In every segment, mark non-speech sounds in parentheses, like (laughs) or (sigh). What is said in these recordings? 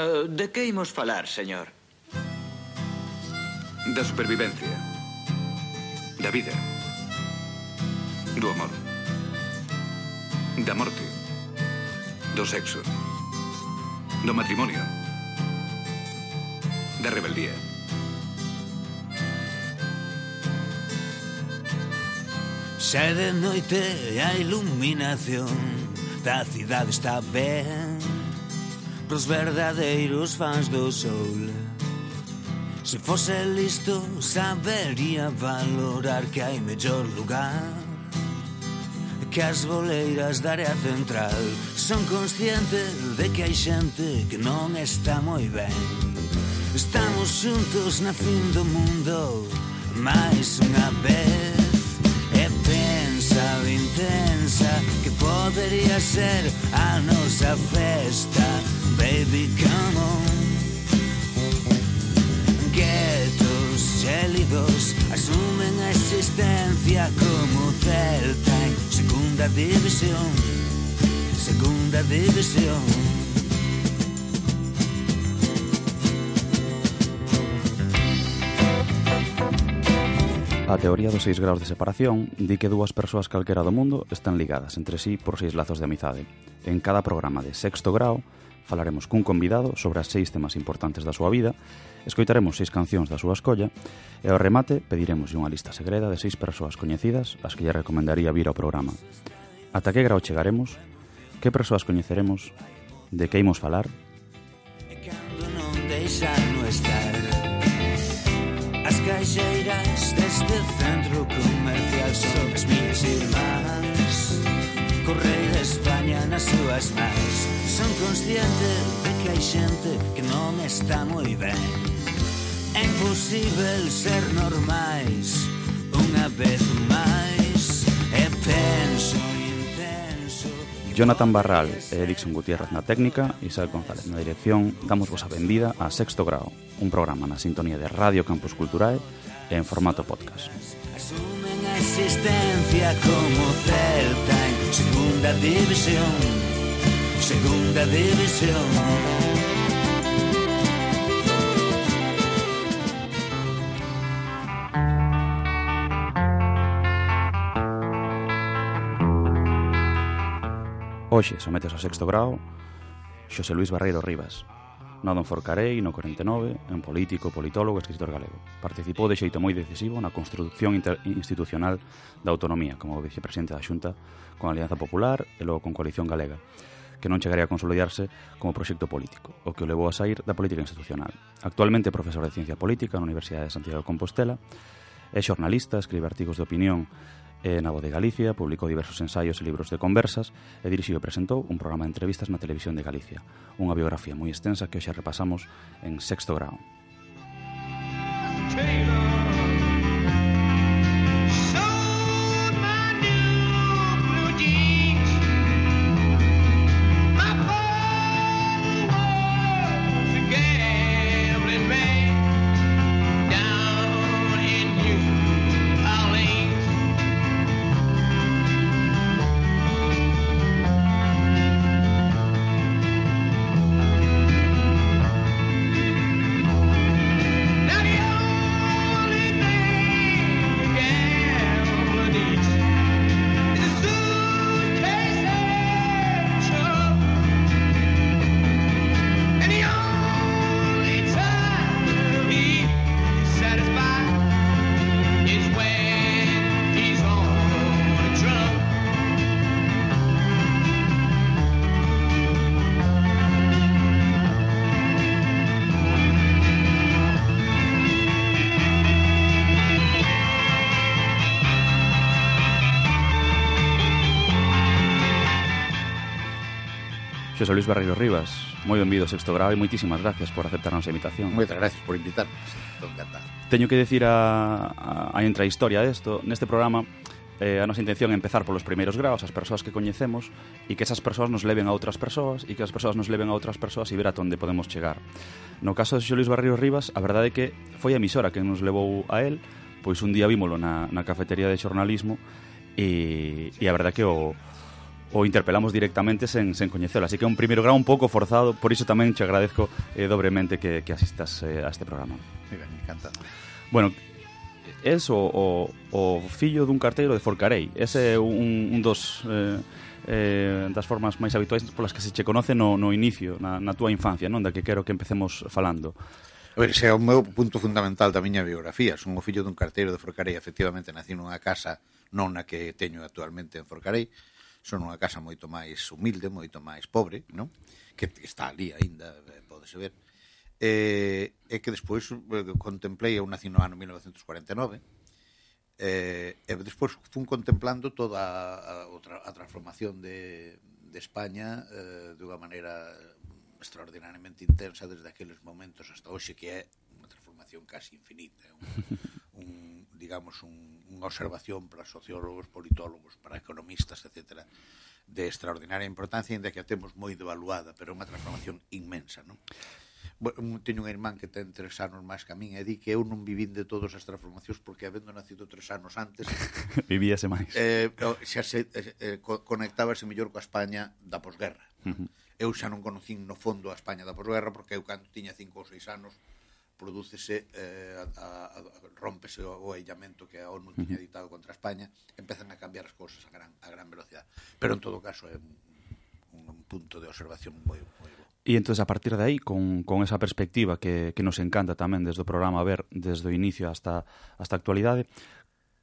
Uh, de que imos falar, señor? Da supervivencia. Da vida. Do amor. Da morte. Do sexo. Do matrimonio. Da rebeldía. Xa de noite a iluminación da cidade está ben pros verdadeiros fans do sol. Se fose listo sabería valorar que hai mellor lugar. Que as boleiras da área central Son consciente de que hai xente que non está moi ben. Estamos xuntos na fin do mundo máis unha vez. E pensa o intensa que podería ser a nosa festa baby, come on. Guetos, gélidos asumen a existencia como Celta en segunda división, segunda división. A teoría dos seis graus de separación di que dúas persoas calquera do mundo están ligadas entre sí por seis lazos de amizade. En cada programa de sexto grau Falaremos cun convidado sobre as seis temas importantes da súa vida, escoitaremos seis cancións da súa escolla e ao remate pediremos unha lista segreda de seis persoas coñecidas as que lle recomendaría vir ao programa. Ata que grau chegaremos? Que persoas coñeceremos? De que imos falar? E cando non deixar no estar As caixeiras deste centro comercial Son as minhas irmás Correi de España nas súas mans Son consciente de que hai xente que non está moi ben É imposible ser normais unha vez máis E penso intenso. Jonathan Barral e Dixon Gutiérrez na técnica, Isabel González na dirección, damos vos a bendida a Sexto Grau, un programa na sintonía de Radio Campus Culturae e en formato podcast. Asumen a existencia como Celta en segunda división segunda división. Hoxe sometes ao sexto grau Xosé Luis Barreiro Rivas, Nado en Forcarei no 49, en político, politólogo e escritor galego. Participou de xeito moi decisivo na construcción institucional da autonomía como vicepresidente da Xunta con Alianza Popular e logo con Coalición Galega que non chegaría a consolidarse como proxecto político, o que o levou a sair da política institucional. Actualmente é profesor de Ciencia Política na Universidade de Santiago de Compostela, é xornalista, escribe artigos de opinión eh, na Voz de Galicia, publicou diversos ensaios e libros de conversas e dirixiu e presentou un programa de entrevistas na Televisión de Galicia, unha biografía moi extensa que hoxe repasamos en sexto grau. José Luis Barreiro Rivas, moi benvido sexto grado e moitísimas gracias por aceptarnos a invitación. Moitas gracias por invitarnos, don Teño que decir a, a, a intrahistoria desto, neste programa eh, a nosa intención é empezar polos primeiros graos, as persoas que coñecemos e que esas persoas nos leven a outras persoas e que as persoas nos leven a outras persoas e ver a onde podemos chegar. No caso de Xo Luis Barreiros Rivas, a verdade é que foi a emisora que nos levou a él, pois un día vímolo na, na cafetería de xornalismo e, e a verdade que o, o interpelamos directamente sen, sen coñecelo. Así que é un primeiro grau un pouco forzado, por iso tamén che agradezco eh, dobremente que, que asistas eh, a este programa. Muy ben, encantado. Bueno, es o, o, o fillo dun carteiro de Forcarei. Ese é un, un dos... Eh, eh, das formas máis habituais polas que se che conoce no, no inicio, na, na túa infancia, non? Da que quero que empecemos falando. A ver, ese é o meu punto fundamental da miña biografía. Son o fillo dun carteiro de Forcarei, efectivamente, nací nunha casa non na que teño actualmente en Forcarei, son unha casa moito máis humilde, moito máis pobre, non? Que está ali aínda, eh, podese ver. Eh, e que despois eh, contemplei, eu nací no ano 1949, Eh, e despois fun contemplando toda a, a, a transformación de, de España eh, de unha maneira extraordinariamente intensa desde aqueles momentos hasta hoxe que é unha transformación casi infinita, é un, (laughs) un, digamos, un, unha observación para sociólogos, politólogos, para economistas, etc., de extraordinaria importancia, ainda que a temos moi devaluada, pero é unha transformación inmensa, non? Bueno, teño un irmán que ten tres anos máis que a min e di que eu non vivín de todas as transformacións porque habendo nacido tres anos antes (laughs) vivíase máis eh, xa se eh, eh conectábase mellor coa España da posguerra uh -huh. eu xa non conocín no fondo a España da posguerra porque eu cando tiña cinco ou seis anos prodúcese eh, a, a, rompese o, o aillamento que a ONU tiña editado contra España, empezan a cambiar as cousas a gran, a gran velocidade. Pero en todo caso é un, un punto de observación moi, moi bo. E entonces a partir de aí, con, con esa perspectiva que, que nos encanta tamén desde o programa ver desde o inicio hasta, hasta a actualidade,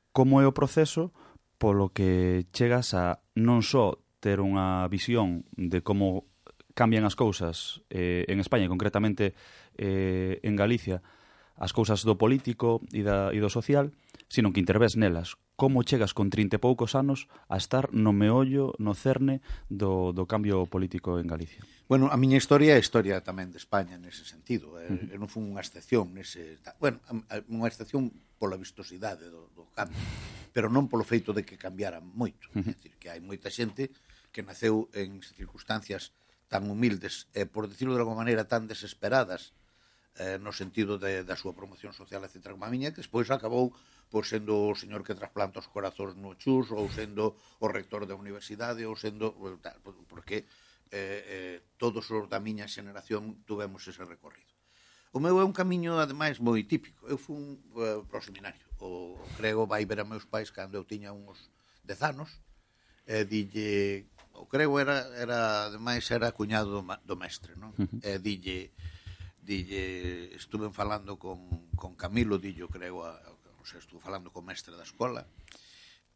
como é o proceso polo que chegas a non só ter unha visión de como cambian as cousas eh, en España, concretamente eh, en Galicia as cousas do político e, da, e do social, sino que intervés nelas. Como chegas con 30 e poucos anos a estar no meollo, no cerne do, do cambio político en Galicia? Bueno, a miña historia é a historia tamén de España nese sentido. Eh. Uh -huh. Eu non fui unha excepción nese... Bueno, unha excepción pola vistosidade do, do cambio, pero non polo feito de que cambiara moito. Uh -huh. É dicir, que hai moita xente que naceu en circunstancias tan humildes e, por decirlo de alguma maneira, tan desesperadas eh, no sentido de, da súa promoción social, etc. Como a miña, que despois acabou pois, sendo o señor que trasplanta os corazóns no chus, ou sendo o rector da universidade, ou sendo... Porque eh, eh, todos os da miña xeneración tuvemos ese recorrido. O meu é un camiño, ademais, moi típico. Eu fui eh, pro seminario. O, o crego vai ver a meus pais cando eu tiña uns dez anos, e eh, dille... O crego era, era ademais, era cuñado do, do mestre, non? E eh, dille dille, estuve falando con, con Camilo, dillo, creo, a, o sea, estuve falando con mestre da escola,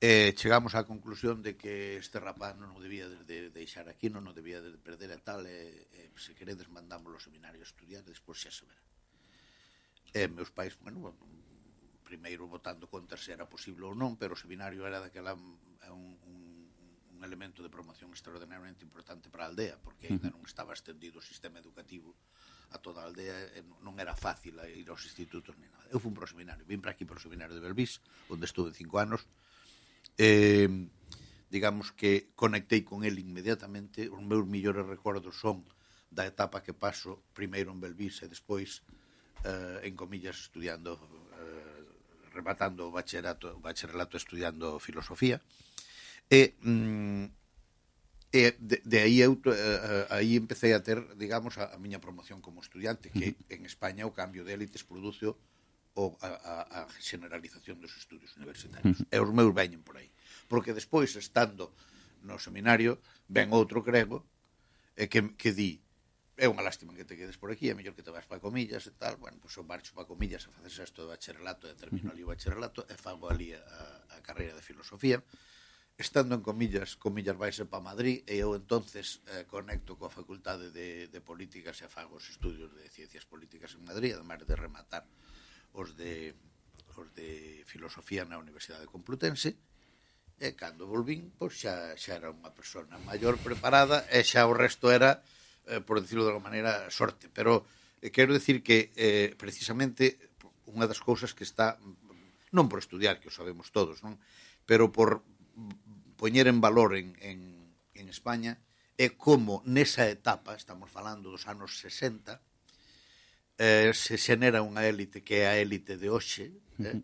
e chegamos á conclusión de que este rapaz non o debía de, de deixar aquí, non o debía de perder a tal, e, e se queredes mandámoslo ao seminario a estudiar, despois xa se verá. E meus pais, bueno, primeiro votando contra se era posible ou non, pero o seminario era daquela un, un, un elemento de promoción extraordinariamente importante para a aldea, porque ainda non estaba extendido o sistema educativo a toda a aldea non era fácil ir aos institutos ni nada. Eu fui para o seminario, vim para aquí para o seminario de Belvís, onde estuve cinco anos, eh, digamos que conectei con el inmediatamente, os meus millores recordos son da etapa que paso primeiro en Belvís e despois eh, en comillas estudiando eh, rematando o bacharelato, o bacharelato estudiando filosofía e mm, E de, de aí eu eh, eh, aí empecé a ter, digamos, a, a miña promoción como estudiante, que en España o cambio de élites produce o a, a, a generalización dos estudios universitarios. E os meus veñen por aí. Porque despois, estando no seminario, ven outro grego e eh, que, que di é unha lástima que te quedes por aquí, é mellor que te vas para comillas e tal, bueno, pois eu marcho para comillas a facer isto de bacharelato e termino ali o bacharelato e fago ali a, a carreira de filosofía estando en comillas, comillas vaise para Madrid e eu entonces eh, conecto coa Facultade de, de Políticas e fago os estudios de Ciencias Políticas en Madrid, ademais de rematar os de, os de Filosofía na Universidade Complutense, e cando volvín, pois xa, xa era unha persona maior preparada e xa o resto era, eh, por decirlo de alguma maneira, sorte. Pero eh, quero decir que eh, precisamente unha das cousas que está non por estudiar, que o sabemos todos, non? pero por poñer en valor en, en, en España é como nesa etapa, estamos falando dos anos 60, eh, se xenera unha élite que é a élite de hoxe, eh?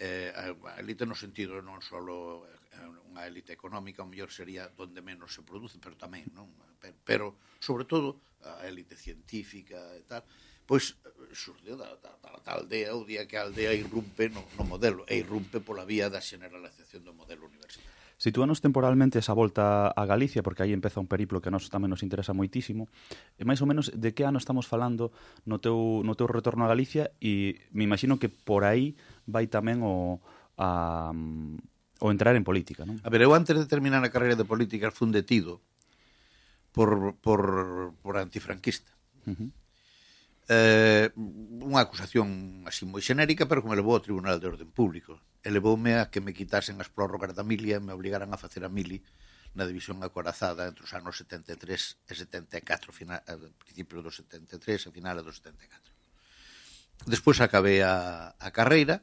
eh, a élite no sentido non só eh, unha élite económica, o mellor sería donde menos se produce, pero tamén, non? Pero, pero sobre todo, a élite científica e tal, pois eh, xurdeu da, da, da, da aldea o día que a aldea irrumpe no, no modelo, e irrumpe pola vía da xeneralización do modelo universitario. Situanos temporalmente esa volta a Galicia, porque aí empeza un periplo que a nos tamén nos interesa moitísimo, e máis ou menos de que ano estamos falando no teu, no teu retorno a Galicia e me imagino que por aí vai tamén o, a, o entrar en política, non? A ver, eu antes de terminar a carreira de política fun detido por, por, por antifranquista. Uh -huh. eh, unha acusación así moi xenérica, pero que me levou ao Tribunal de Orden Público elevoume a que me quitasen as prórrogas da milia e me obligaran a facer a mili na división acorazada entre os anos 73 e 74, final, eh, principio do 73 e final do 74. Despois acabei a, a carreira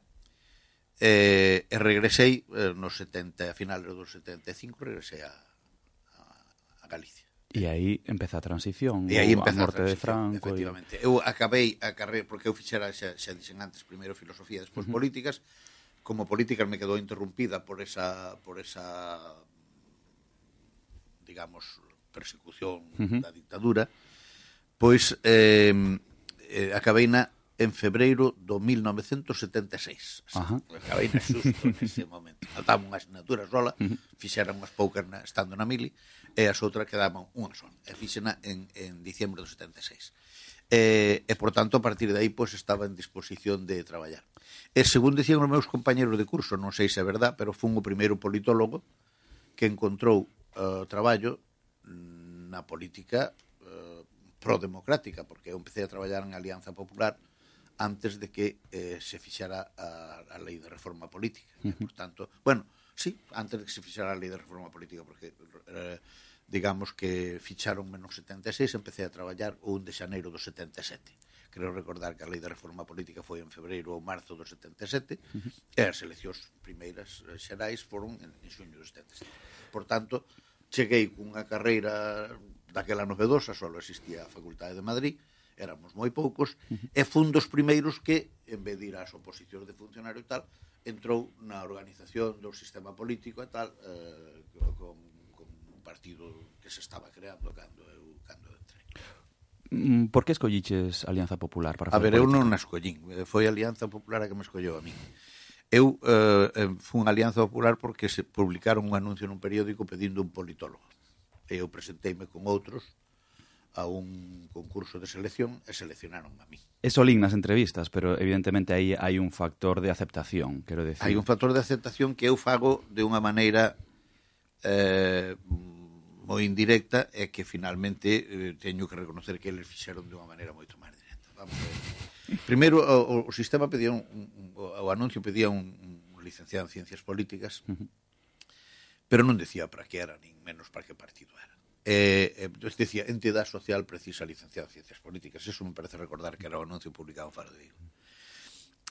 e, e regresei eh, no 70, a final do 75 regresei a, a, a Galicia. E aí empeza a transición, e aí empeza a morte a de Franco. Efectivamente. E... Eu acabei a carreira, porque eu fixera, xa, xa dixen antes, primeiro filosofía, despois uh -huh. políticas, como política me quedou interrumpida por esa por esa digamos persecución uh -huh. da dictadura, pois eh, eh acabei na en febreiro do 1976. Ajá. Acabei na xusto nese (laughs) momento. Faltaba unha asignatura sola, uh fixera unhas poucas na, estando na mili, e as outras quedaban unha sola. E fixena en, en diciembre do 76 eh, e, por tanto, a partir de aí, pois, estaba en disposición de traballar. E, según dicían os meus compañeros de curso, non sei se é verdad, pero fun o primeiro politólogo que encontrou uh, traballo na política eh, prodemocrática, porque eu empecé a traballar en Alianza Popular antes de que eh, se fixara a, a lei de reforma política. Uh -huh. Por tanto, bueno, sí, antes de que se fixara a lei de reforma política, porque eh, digamos que ficharon menos 76, empecé a traballar o 1 de xaneiro do 77. Creo recordar que a lei de reforma política foi en febreiro ou marzo do 77 uh -huh. e as eleccións primeiras eh, xerais foron en, en xuño do 77. Por tanto, cheguei cunha carreira daquela novedosa, só existía a Facultade de Madrid, éramos moi poucos, uh -huh. e fun dos primeiros que, en vez de ir ás oposicións de funcionario e tal, entrou na organización do sistema político e tal, eh, con partido que se estaba creando cando eu cando entrei. Mm, por que escolliches Alianza Popular para A ver, política? eu non a escollín, eh, foi a Alianza Popular a que me escolleu a mí. Eu eh, eh fun a Alianza Popular porque se publicaron un anuncio nun periódico pedindo un politólogo. E eu presenteime con outros a un concurso de selección e seleccionaron a mí. É solín nas entrevistas, pero evidentemente aí hai un factor de aceptación, quero decir. Hai un factor de aceptación que eu fago de unha maneira eh, moi indirecta e que finalmente eh, teño que reconocer que eles fixeron de unha maneira moito máis directa. Vamos a ver. Primeiro, o, o sistema pedía un, un, o anuncio pedía un, un licenciado en Ciencias Políticas, uh -huh. pero non decía para que era, nin menos para que partido era. Eh, eh, decía, entidade social precisa licenciado en Ciencias Políticas. Eso me parece recordar que era o anuncio publicado en Faro de Vigo.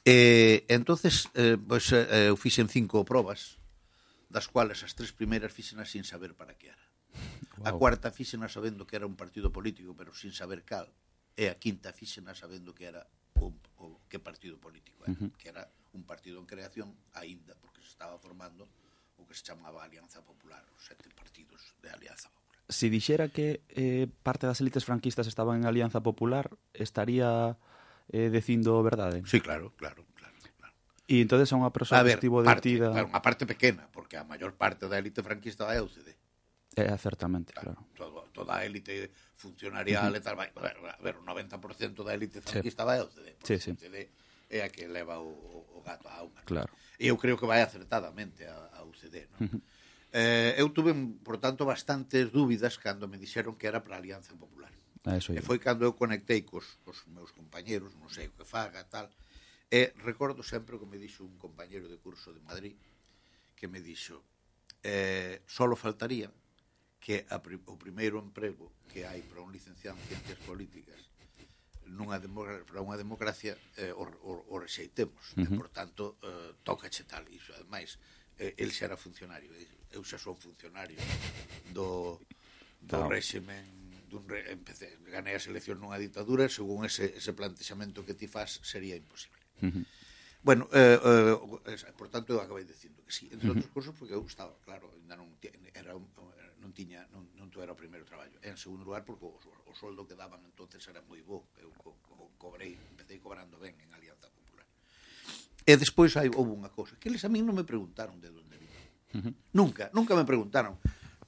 Eh, entonces, eh, pues, eh, eu fixen cinco probas, das cuales as tres primeiras fixen sin saber para que era. Wow. A cuarta fíxena sabendo que era un partido político, pero sin saber cal. E a quinta fíxena sabendo que era un, o, que partido político eh, era, uh -huh. que era un partido en creación aínda porque se estaba formando o que se chamaba Alianza Popular, os sete partidos de Alianza Popular. Se si dixera que eh, parte das élites franquistas estaban en Alianza Popular, estaría eh, dicindo verdade? Sí, claro, claro. E entonces é unha persoa a ver, que estivo parte, detida... Claro, unha parte pequena, porque a maior parte da élite franquista da é UCD. Eh, é, certamente, claro. claro. Todo, toda a élite funcionarial uh -huh. e tal, vai, a ver, o 90% da élite franquista sí. vai ao CD. Sí, sí. O CD é a que leva o, o gato a unha. Claro. E eu creo que vai acertadamente a, a UCD, non? Uh -huh. eh, eu tuve, por tanto, bastantes dúbidas cando me dixeron que era para a Alianza Popular. Ah, eso e foi cando eu conectei cos, cos meus compañeros, non sei o que faga, tal, e recordo sempre o que me dixo un compañero de curso de Madrid, que me dixo, eh, solo faltaría que a, o primeiro emprego que hai para un licenciado en ciencias políticas nunha democracia, para unha democracia eh, o, o, o rexeitemos. Uh -huh. E, por tanto, eh, toca che tal. Iso, ademais, eh, el xa era funcionario. Eu xa son funcionario do, do no. réximen dun re, empecé, ganei a selección nunha ditadura, según ese, ese plantexamento que ti faz, sería imposible. Uh -huh. Bueno, eh, eh, por tanto, eu acabei dicindo que sí, entre uh -huh. outras cosas, porque eu estaba, claro, ainda non, era un, non tiña non, non era o primeiro traballo. En segundo lugar, porque o, o soldo que daban entonces era moi bo. Eu co, co, cobrei, empecé cobrando ben en Alianza Popular. E despois hai houve unha cousa, que eles a min non me preguntaron de onde vin. Uh -huh. Nunca, nunca me preguntaron.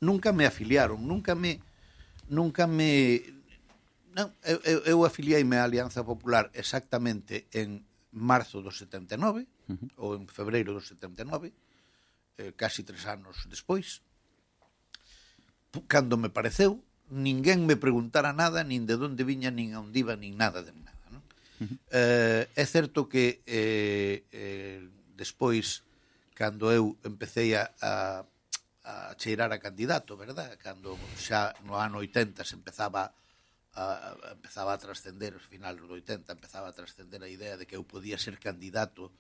Nunca me afiliaron, nunca me nunca me non, eu, eu, eu afiliaime á Alianza Popular exactamente en marzo do 79 uh -huh. ou en febreiro do 79 eh, casi tres anos despois cando me pareceu, ninguén me preguntara nada, nin de onde viña, nin a onde iba, nin nada de nada. Non? Uh -huh. eh, é certo que eh, eh, despois, cando eu empecé a, a, a cheirar a candidato, verdad? Cando xa no ano 80 se empezaba a, a empezaba a trascender, final do 80, empezaba a trascender a idea de que eu podía ser candidato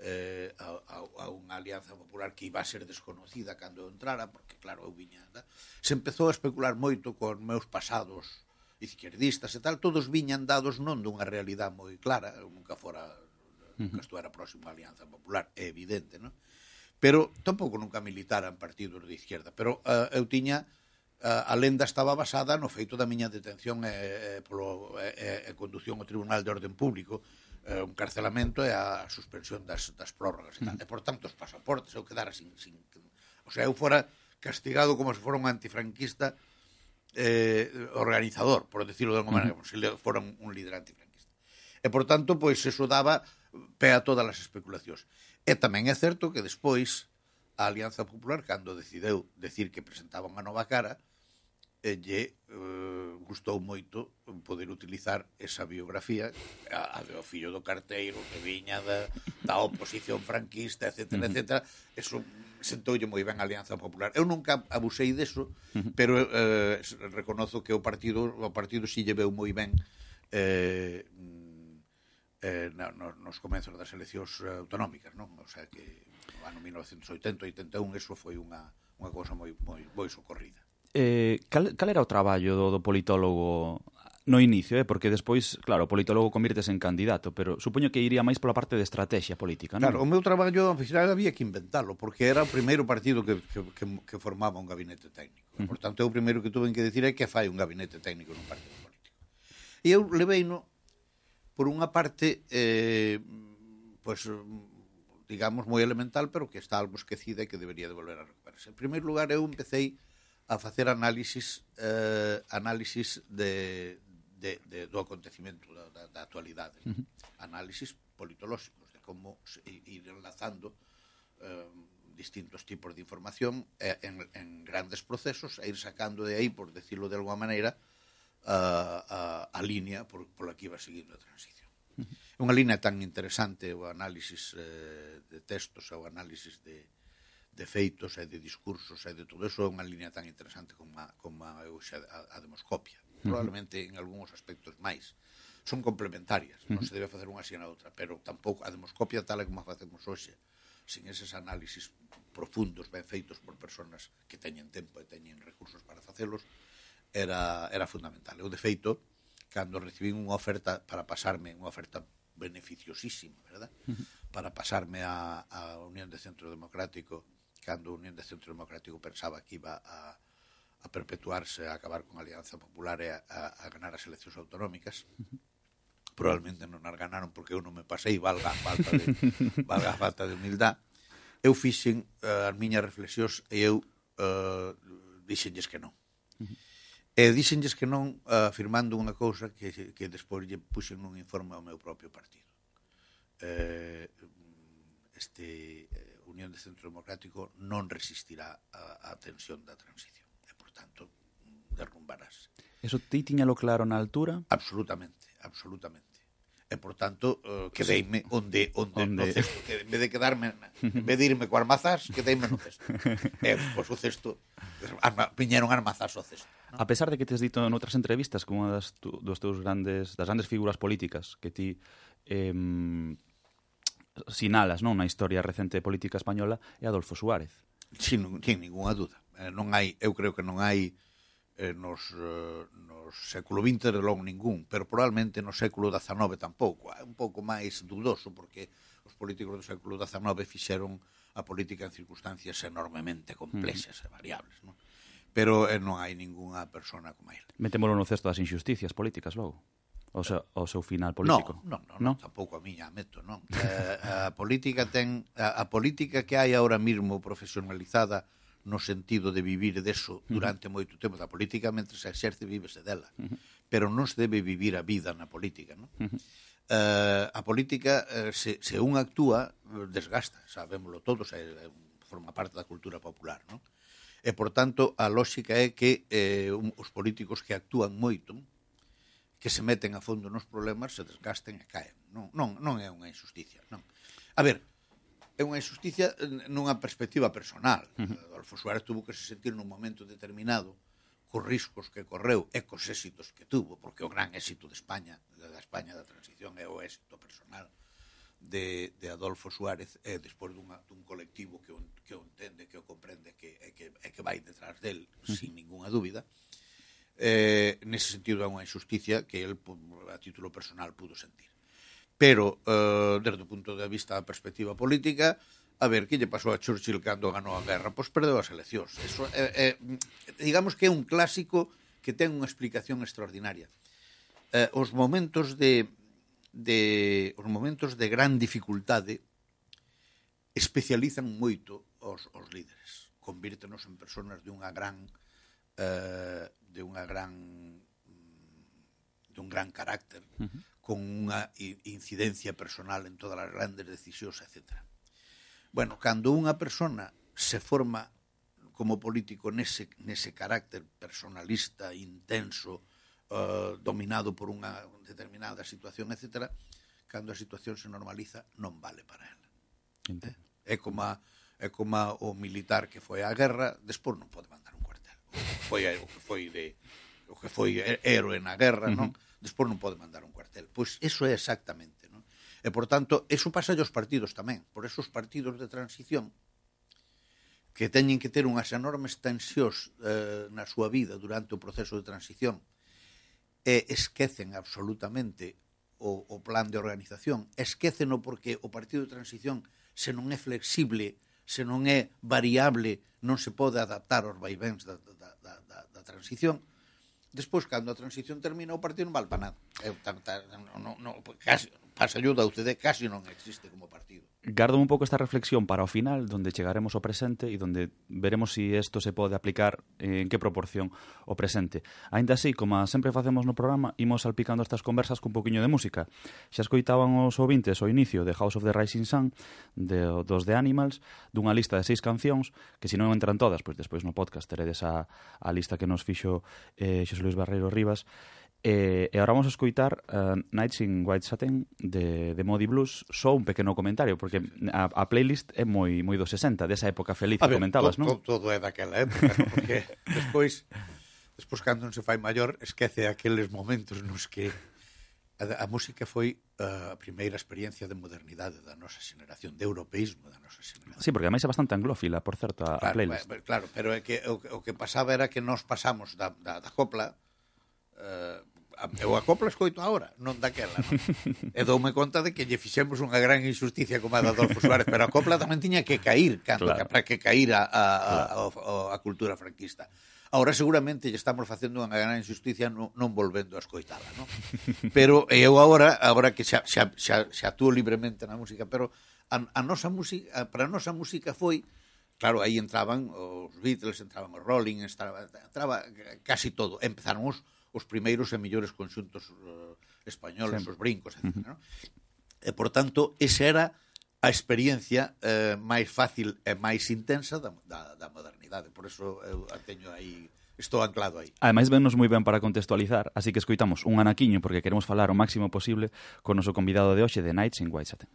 eh, a, a, a unha alianza popular que iba a ser desconocida cando entrara, porque claro, eu viña, da? se empezou a especular moito con meus pasados izquierdistas e tal, todos viñan dados non dunha realidade moi clara, eu nunca fora nunca estuera próximo a Alianza Popular, é evidente, non? Pero tampouco nunca militaran partidos de izquierda, pero uh, eu tiña uh, a lenda estaba basada no feito da miña detención e, e, polo, e, eh, e condución ao Tribunal de Orden Público, eh, un carcelamento e a suspensión das, das prórrogas. E, tal. Mm. e por tanto, os pasaportes, eu quedara sin, sin... O sea, eu fora castigado como se fora un antifranquista eh, organizador, por decirlo de alguma maneira, como se fora un, un líder antifranquista. E, por tanto, pois, eso daba pé a todas as especulacións. E tamén é certo que despois a Alianza Popular, cando decideu decir que presentaba unha nova cara, e lle eh, gustou moito poder utilizar esa biografía a, a do fillo do carteiro que viña da, da oposición franquista, etc, uh -huh. etc. Eso sentoulle moi ben a Alianza Popular. Eu nunca abusei deso, uh -huh. pero eh, reconozo que o partido o partido si lleveu moi ben eh, mm, eh, na, no, nos comenzos das eleccións autonómicas, non? O sea que no ano 1980-81 eso foi unha unha cousa moi moi moi socorrida eh, cal, cal era o traballo do, do politólogo no inicio, eh? porque despois, claro, o politólogo convirtese en candidato, pero supoño que iría máis pola parte de estrategia política, non? Claro, o meu traballo ao final había que inventarlo, porque era o primeiro partido que, que, que, que formaba un gabinete técnico. E, por tanto, o primeiro que tuve que decir é que fai un gabinete técnico nun partido político. E eu levei no, por unha parte, eh, pues, digamos, moi elemental, pero que está algo esquecida e que debería de volver a recuperarse. En primeiro lugar, eu empecéi a facer análisis eh, análisis de, de, de do acontecimento da, da actualidade, uh -huh. análisis politolóxicos de como se ir enlazando eh, distintos tipos de información eh, en, en grandes procesos e ir sacando de aí, por decirlo de alguma maneira, a, a, a línea por, pola que iba seguindo a transición. É uh -huh. unha línea tan interesante o análisis eh, de textos, o análisis de, de feitos e de discursos e de todo eso é unha liña tan interesante como a, como a, a, a demoscopia. Probablemente en algúns aspectos máis. Son complementarias, non se debe facer unha sin a outra, pero tampouco a demoscopia tal como a facemos hoxe, sin eses análisis profundos ben feitos por personas que teñen tempo e teñen recursos para facelos, era, era fundamental. Eu, de feito, cando recibín unha oferta para pasarme, unha oferta beneficiosísima, verdad? Para pasarme a, a Unión de Centro Democrático cando a Unión de Centro Democrático pensaba que iba a, a perpetuarse, a acabar con a Alianza Popular e a, a, a ganar as eleccións autonómicas, (laughs) probablemente non as ganaron porque eu non me pasei, valga a falta de, (laughs) valga a falta de humildad, eu fixen uh, as miñas reflexións e eu eh, uh, dixenlles que non. Uh -huh. E dixenlles que non uh, afirmando unha cousa que, que despois lle puxen un informe ao meu propio partido. Eh, este, Unión de Centro Democrático non resistirá a, a tensión da transición e, por tanto, derrumbarás. Eso ti tiñalo claro na altura? Absolutamente, absolutamente. E, por tanto, eh, uh, quedeime onde, onde, onde... no cesto. Que, en vez de quedarme, en vez de irme co armazás, quedeime no cesto. e, pois, o cesto, arma, piñeron armazás o cesto. No? A pesar de que tes dito en outras entrevistas como das, tu, dos teus grandes, das grandes figuras políticas que ti eh, sinalas non na historia recente de política española é Adolfo Suárez. Sin, sin ninguna duda. Eh, non hai, eu creo que non hai eh, nos, eh, nos século XX de long ningún, pero probablemente no século XIX tampouco. É un pouco máis dudoso porque os políticos do século XIX fixeron a política en circunstancias enormemente complexas mm. e variables. Non? Pero eh, non hai ningunha persona como ele. Metémolo no cesto das injusticias políticas logo. O seu, o seu final político? Non, non, non, no? tampouco a miña, meto, non. Eh, a política ten a, a política que hai ahora mesmo profesionalizada no sentido de vivir deso durante moito tempo da política mentre se exerce vívese dela. Pero non se debe vivir a vida na política, non? Eh, a política eh, se, se un actúa desgasta, sabémoslo todos, é, forma parte da cultura popular, non? E por tanto a lógica é que eh, un, os políticos que actúan moito, que se meten a fondo nos problemas, se desgasten e caen. Non, non, non é unha injusticia. Non. A ver, é unha injusticia eh, nunha perspectiva personal. Uh -huh. Adolfo Suárez tuvo que se sentir nun momento determinado cos riscos que correu e cos éxitos que tuvo, porque o gran éxito de España, da España da transición é o éxito personal de, de Adolfo Suárez é despois dunha, dun colectivo que o, que o entende, que o comprende que, é, que, é que vai detrás del, uh -huh. sin ninguna dúbida eh, nese sentido é unha injusticia que el a título personal pudo sentir. Pero, eh, desde o punto de vista da perspectiva política, a ver que lle pasou a Churchill cando ganou a guerra, pois perdeu as eleccións. Eso, eh, eh, digamos que é un clásico que ten unha explicación extraordinaria. Eh, os momentos de, de os momentos de gran dificultade especializan moito os, os líderes, convírtenos en personas de unha gran eh, de unha gran mm, dun gran carácter, uh -huh. con unha incidencia personal en todas as grandes decisións, etc. Bueno, cando unha persona se forma como político nese, nese carácter personalista, intenso, eh, dominado por unha determinada situación, etc., cando a situación se normaliza, non vale para ela. Eh? É como, a, é como a, o militar que foi á guerra, despois non pode mandar foi o que foi de o que foi héroe na guerra, non? Uh -huh. Despois non pode mandar un cuartel. Pois eso é exactamente, non? E por tanto, eso pasa aos partidos tamén. Por esos partidos de transición que teñen que ter unhas enormes tensións eh, na súa vida durante o proceso de transición e esquecen absolutamente o, o plan de organización. Esqueceno porque o partido de transición se non é flexible se non é variable, non se pode adaptar aos vaivéns da, da, da, da, da transición, despois, cando a transición termina, o partido non vale para nada. Eu, tan tam, no, no, casi, pasa ayuda a usted, casi non existe como partido. Gardo un pouco esta reflexión para o final, onde chegaremos ao presente e onde veremos se si isto se pode aplicar en que proporción o presente. Ainda así, como sempre facemos no programa, imos salpicando estas conversas con poquinho de música. Xa escoitaban os ouvintes o inicio de House of the Rising Sun, de, dos The Animals, dunha lista de seis cancións, que se non entran todas, pois despois no podcast teredes a, a lista que nos fixo eh, Xosé Luis Barreiro Rivas, E, e agora vamos a escoitar uh, Nights in White Satin de, de Modi Blues só un pequeno comentario porque a, a playlist é moi moi dos 60 desa época feliz a comentabas, non? non? To, todo é daquela época ¿no? porque (laughs) despois despois cando non se fai maior esquece aqueles momentos nos que a, a música foi uh, a primeira experiencia de modernidade da nosa xeración, de europeísmo da nosa xeración. Sí, porque ademais é bastante anglófila, por certo, a, claro, a playlist. Claro, pero é que o, o que pasaba era que nós pasamos da, da, da copla uh, eu a copla escoito agora, non daquela. Non? E doume conta de que lle fixemos unha gran injusticia como a da Adolfo Suárez, pero a copla tamén tiña que cair, canto claro. que, para que caíra a, a, claro. a, a, a cultura franquista. Ahora seguramente lle estamos facendo unha gran injusticia non, non volvendo a escoitala, non? Pero eu agora, agora que xa, xa, xa, xa atuo libremente na música, pero a, a nosa música, para a nosa música foi claro, aí entraban os Beatles, entraban os Rolling, entraba, entraba casi todo. Empezaron os, os primeiros e mellores conxuntos uh, españoles, Sempre. os brincos, etc. Uh -huh. no? E, por tanto, esa era a experiencia eh, máis fácil e máis intensa da, da, da modernidade. Por eso eu a teño aí Estou anclado aí. Ademais, vennos moi ben para contextualizar, así que escoitamos un anaquiño porque queremos falar o máximo posible con o noso convidado de hoxe de Nights in Whitechapel.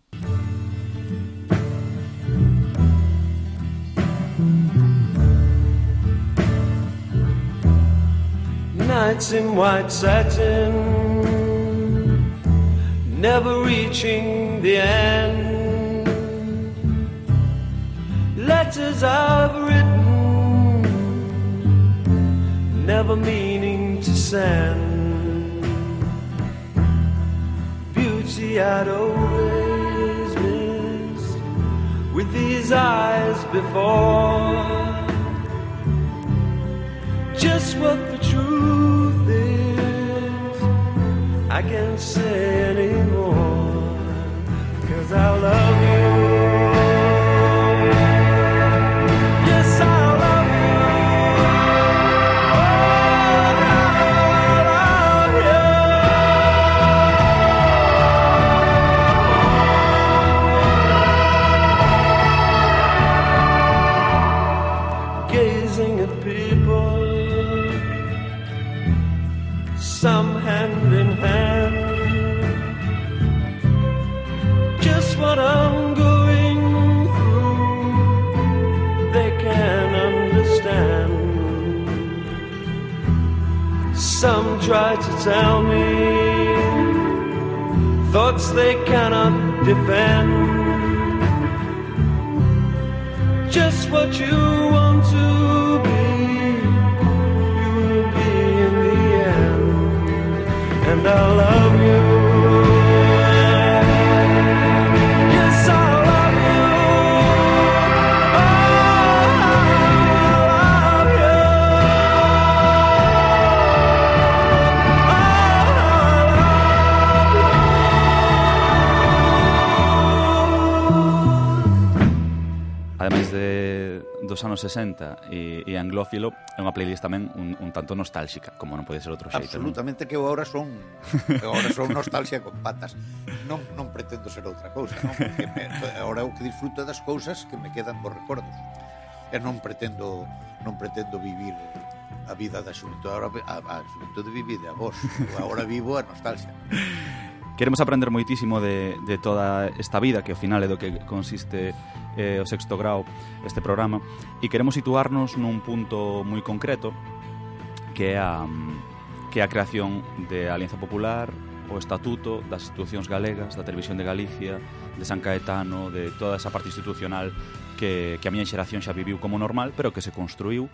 Nights in white satin, never reaching the end. Letters I've written, never meaning to send. Beauty I'd always missed with these eyes before. Just what the truth is, I can't say anymore. Cause I love you. Try to tell me thoughts they cannot defend. Just what you want to be, you will be in the end. And I love dos anos 60 e, e anglófilo é unha playlist tamén un, un tanto nostálxica, como non pode ser outro xeito. Absolutamente que eu agora son eu agora son nostalgia con patas. Non non pretendo ser outra cousa, non? Porque me, agora eu que disfruto das cousas que me quedan por recordos. E non pretendo non pretendo vivir a vida da xuventude, agora a, a xuventude vive de a vos. Eu agora vivo a nostalgia. Queremos aprender moitísimo de, de toda esta vida que ao final é do que consiste eh, o sexto grau este programa e queremos situarnos nun punto moi concreto que é a, que é a creación de Alianza Popular, o Estatuto das Institucións Galegas, da Televisión de Galicia, de San Caetano, de toda esa parte institucional que, que a miña xeración xa viviu como normal, pero que se construiu,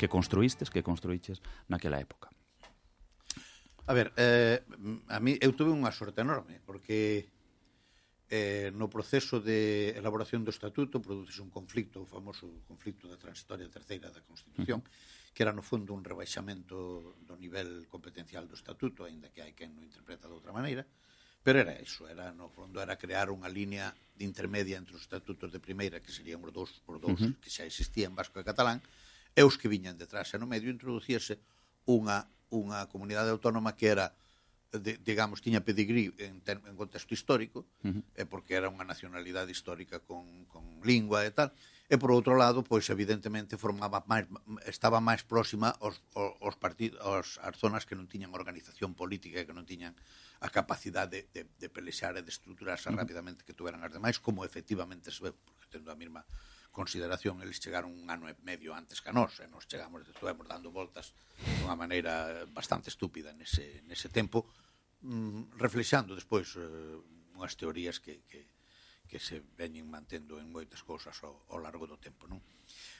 que construístes, que construíches naquela época. A ver, eh, a mí eu tuve unha sorte enorme, porque eh, no proceso de elaboración do estatuto produces un conflicto, o famoso conflicto da transitoria terceira da Constitución, que era no fondo un rebaixamento do nivel competencial do estatuto, aínda que hai quen non interpreta de outra maneira, pero era iso, era no fondo era crear unha línea de intermedia entre os estatutos de primeira, que serían os dous, os dous uh -huh. que xa existían vasco e catalán, e os que viñan detrás, e no medio introducíase unha unha comunidade autónoma que era de, digamos, tiña pedigrí en, ter, en contexto histórico, uh eh, -huh. e porque era unha nacionalidade histórica con, con lingua e tal, e por outro lado, pois evidentemente formaba máis estaba máis próxima aos aos partidos aos as zonas que non tiñan organización política e que non tiñan a capacidade de, de, de pelexar e de estruturarse uh -huh. rapidamente que tuveran as demais, como efectivamente se ve, porque tendo a mesma consideración eles chegaron un ano e medio antes que a nós e nos chegamos, estuvemos dando voltas de unha maneira bastante estúpida nese, nese tempo mm, reflexando despois eh, unhas teorías que, que, que se veñen mantendo en moitas cousas ao, ao largo do tempo non?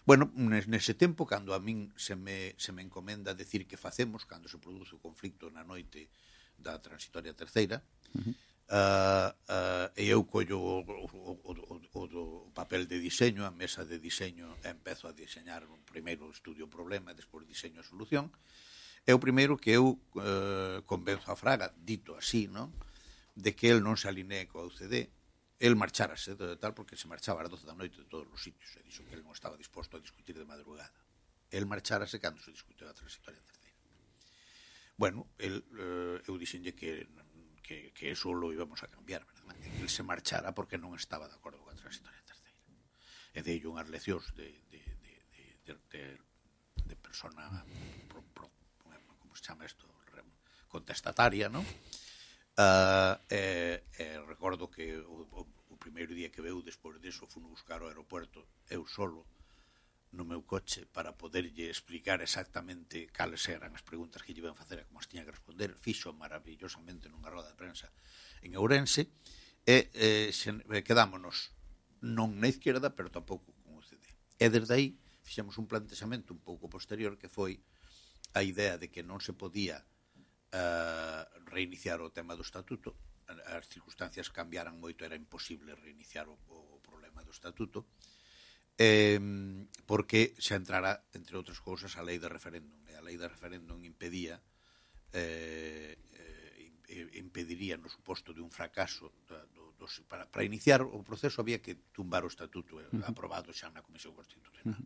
Bueno, nese tempo, cando a min se me, se me encomenda decir que facemos cando se produce o conflicto na noite da transitoria terceira, uh -huh Uh, uh, e eu collo o, o, o, o, do papel de diseño, a mesa de diseño, e empezo a diseñar un primeiro estudio problema, e despois diseño a solución. É o primeiro que eu uh, convenzo a Fraga, dito así, non? de que el non se alinee coa UCD, el marcharase de tal porque se marchaba ás 12 da noite de todos os sitios, e dixo que el non estaba disposto a discutir de madrugada. El marcharase cando se discutiu a transitoria terceira. Bueno, el, eu dixenlle que que, que eso lo íbamos a cambiar, verdad? Que se marchara porque non estaba de acordo coa transitoria terceira. E de unhas leccións de, de, de, de, de, de, de persona pro, pro, como se chama isto contestataria, non? Uh, ah, eh, eh, recordo que o, o, o primeiro día que veu despois disso fui buscar o aeropuerto eu solo no meu coche para poderlle explicar exactamente cales eran as preguntas que lle iban facer e como as tiña que responder, fixo maravillosamente nunha roda de prensa en Ourense, e eh, xen, quedámonos non na izquierda, pero tampouco con o CD. E desde aí fixemos un plantexamento un pouco posterior que foi a idea de que non se podía eh, reiniciar o tema do estatuto, as circunstancias cambiaran moito, era imposible reiniciar o, o problema do estatuto, eh, porque xa entrara, entre outras cousas, a lei de referéndum. E a lei de referéndum impedía eh, eh, impediría no suposto de un fracaso da, do, do, para, para iniciar o proceso había que tumbar o estatuto eh, aprobado xa na Comisión Constitucional.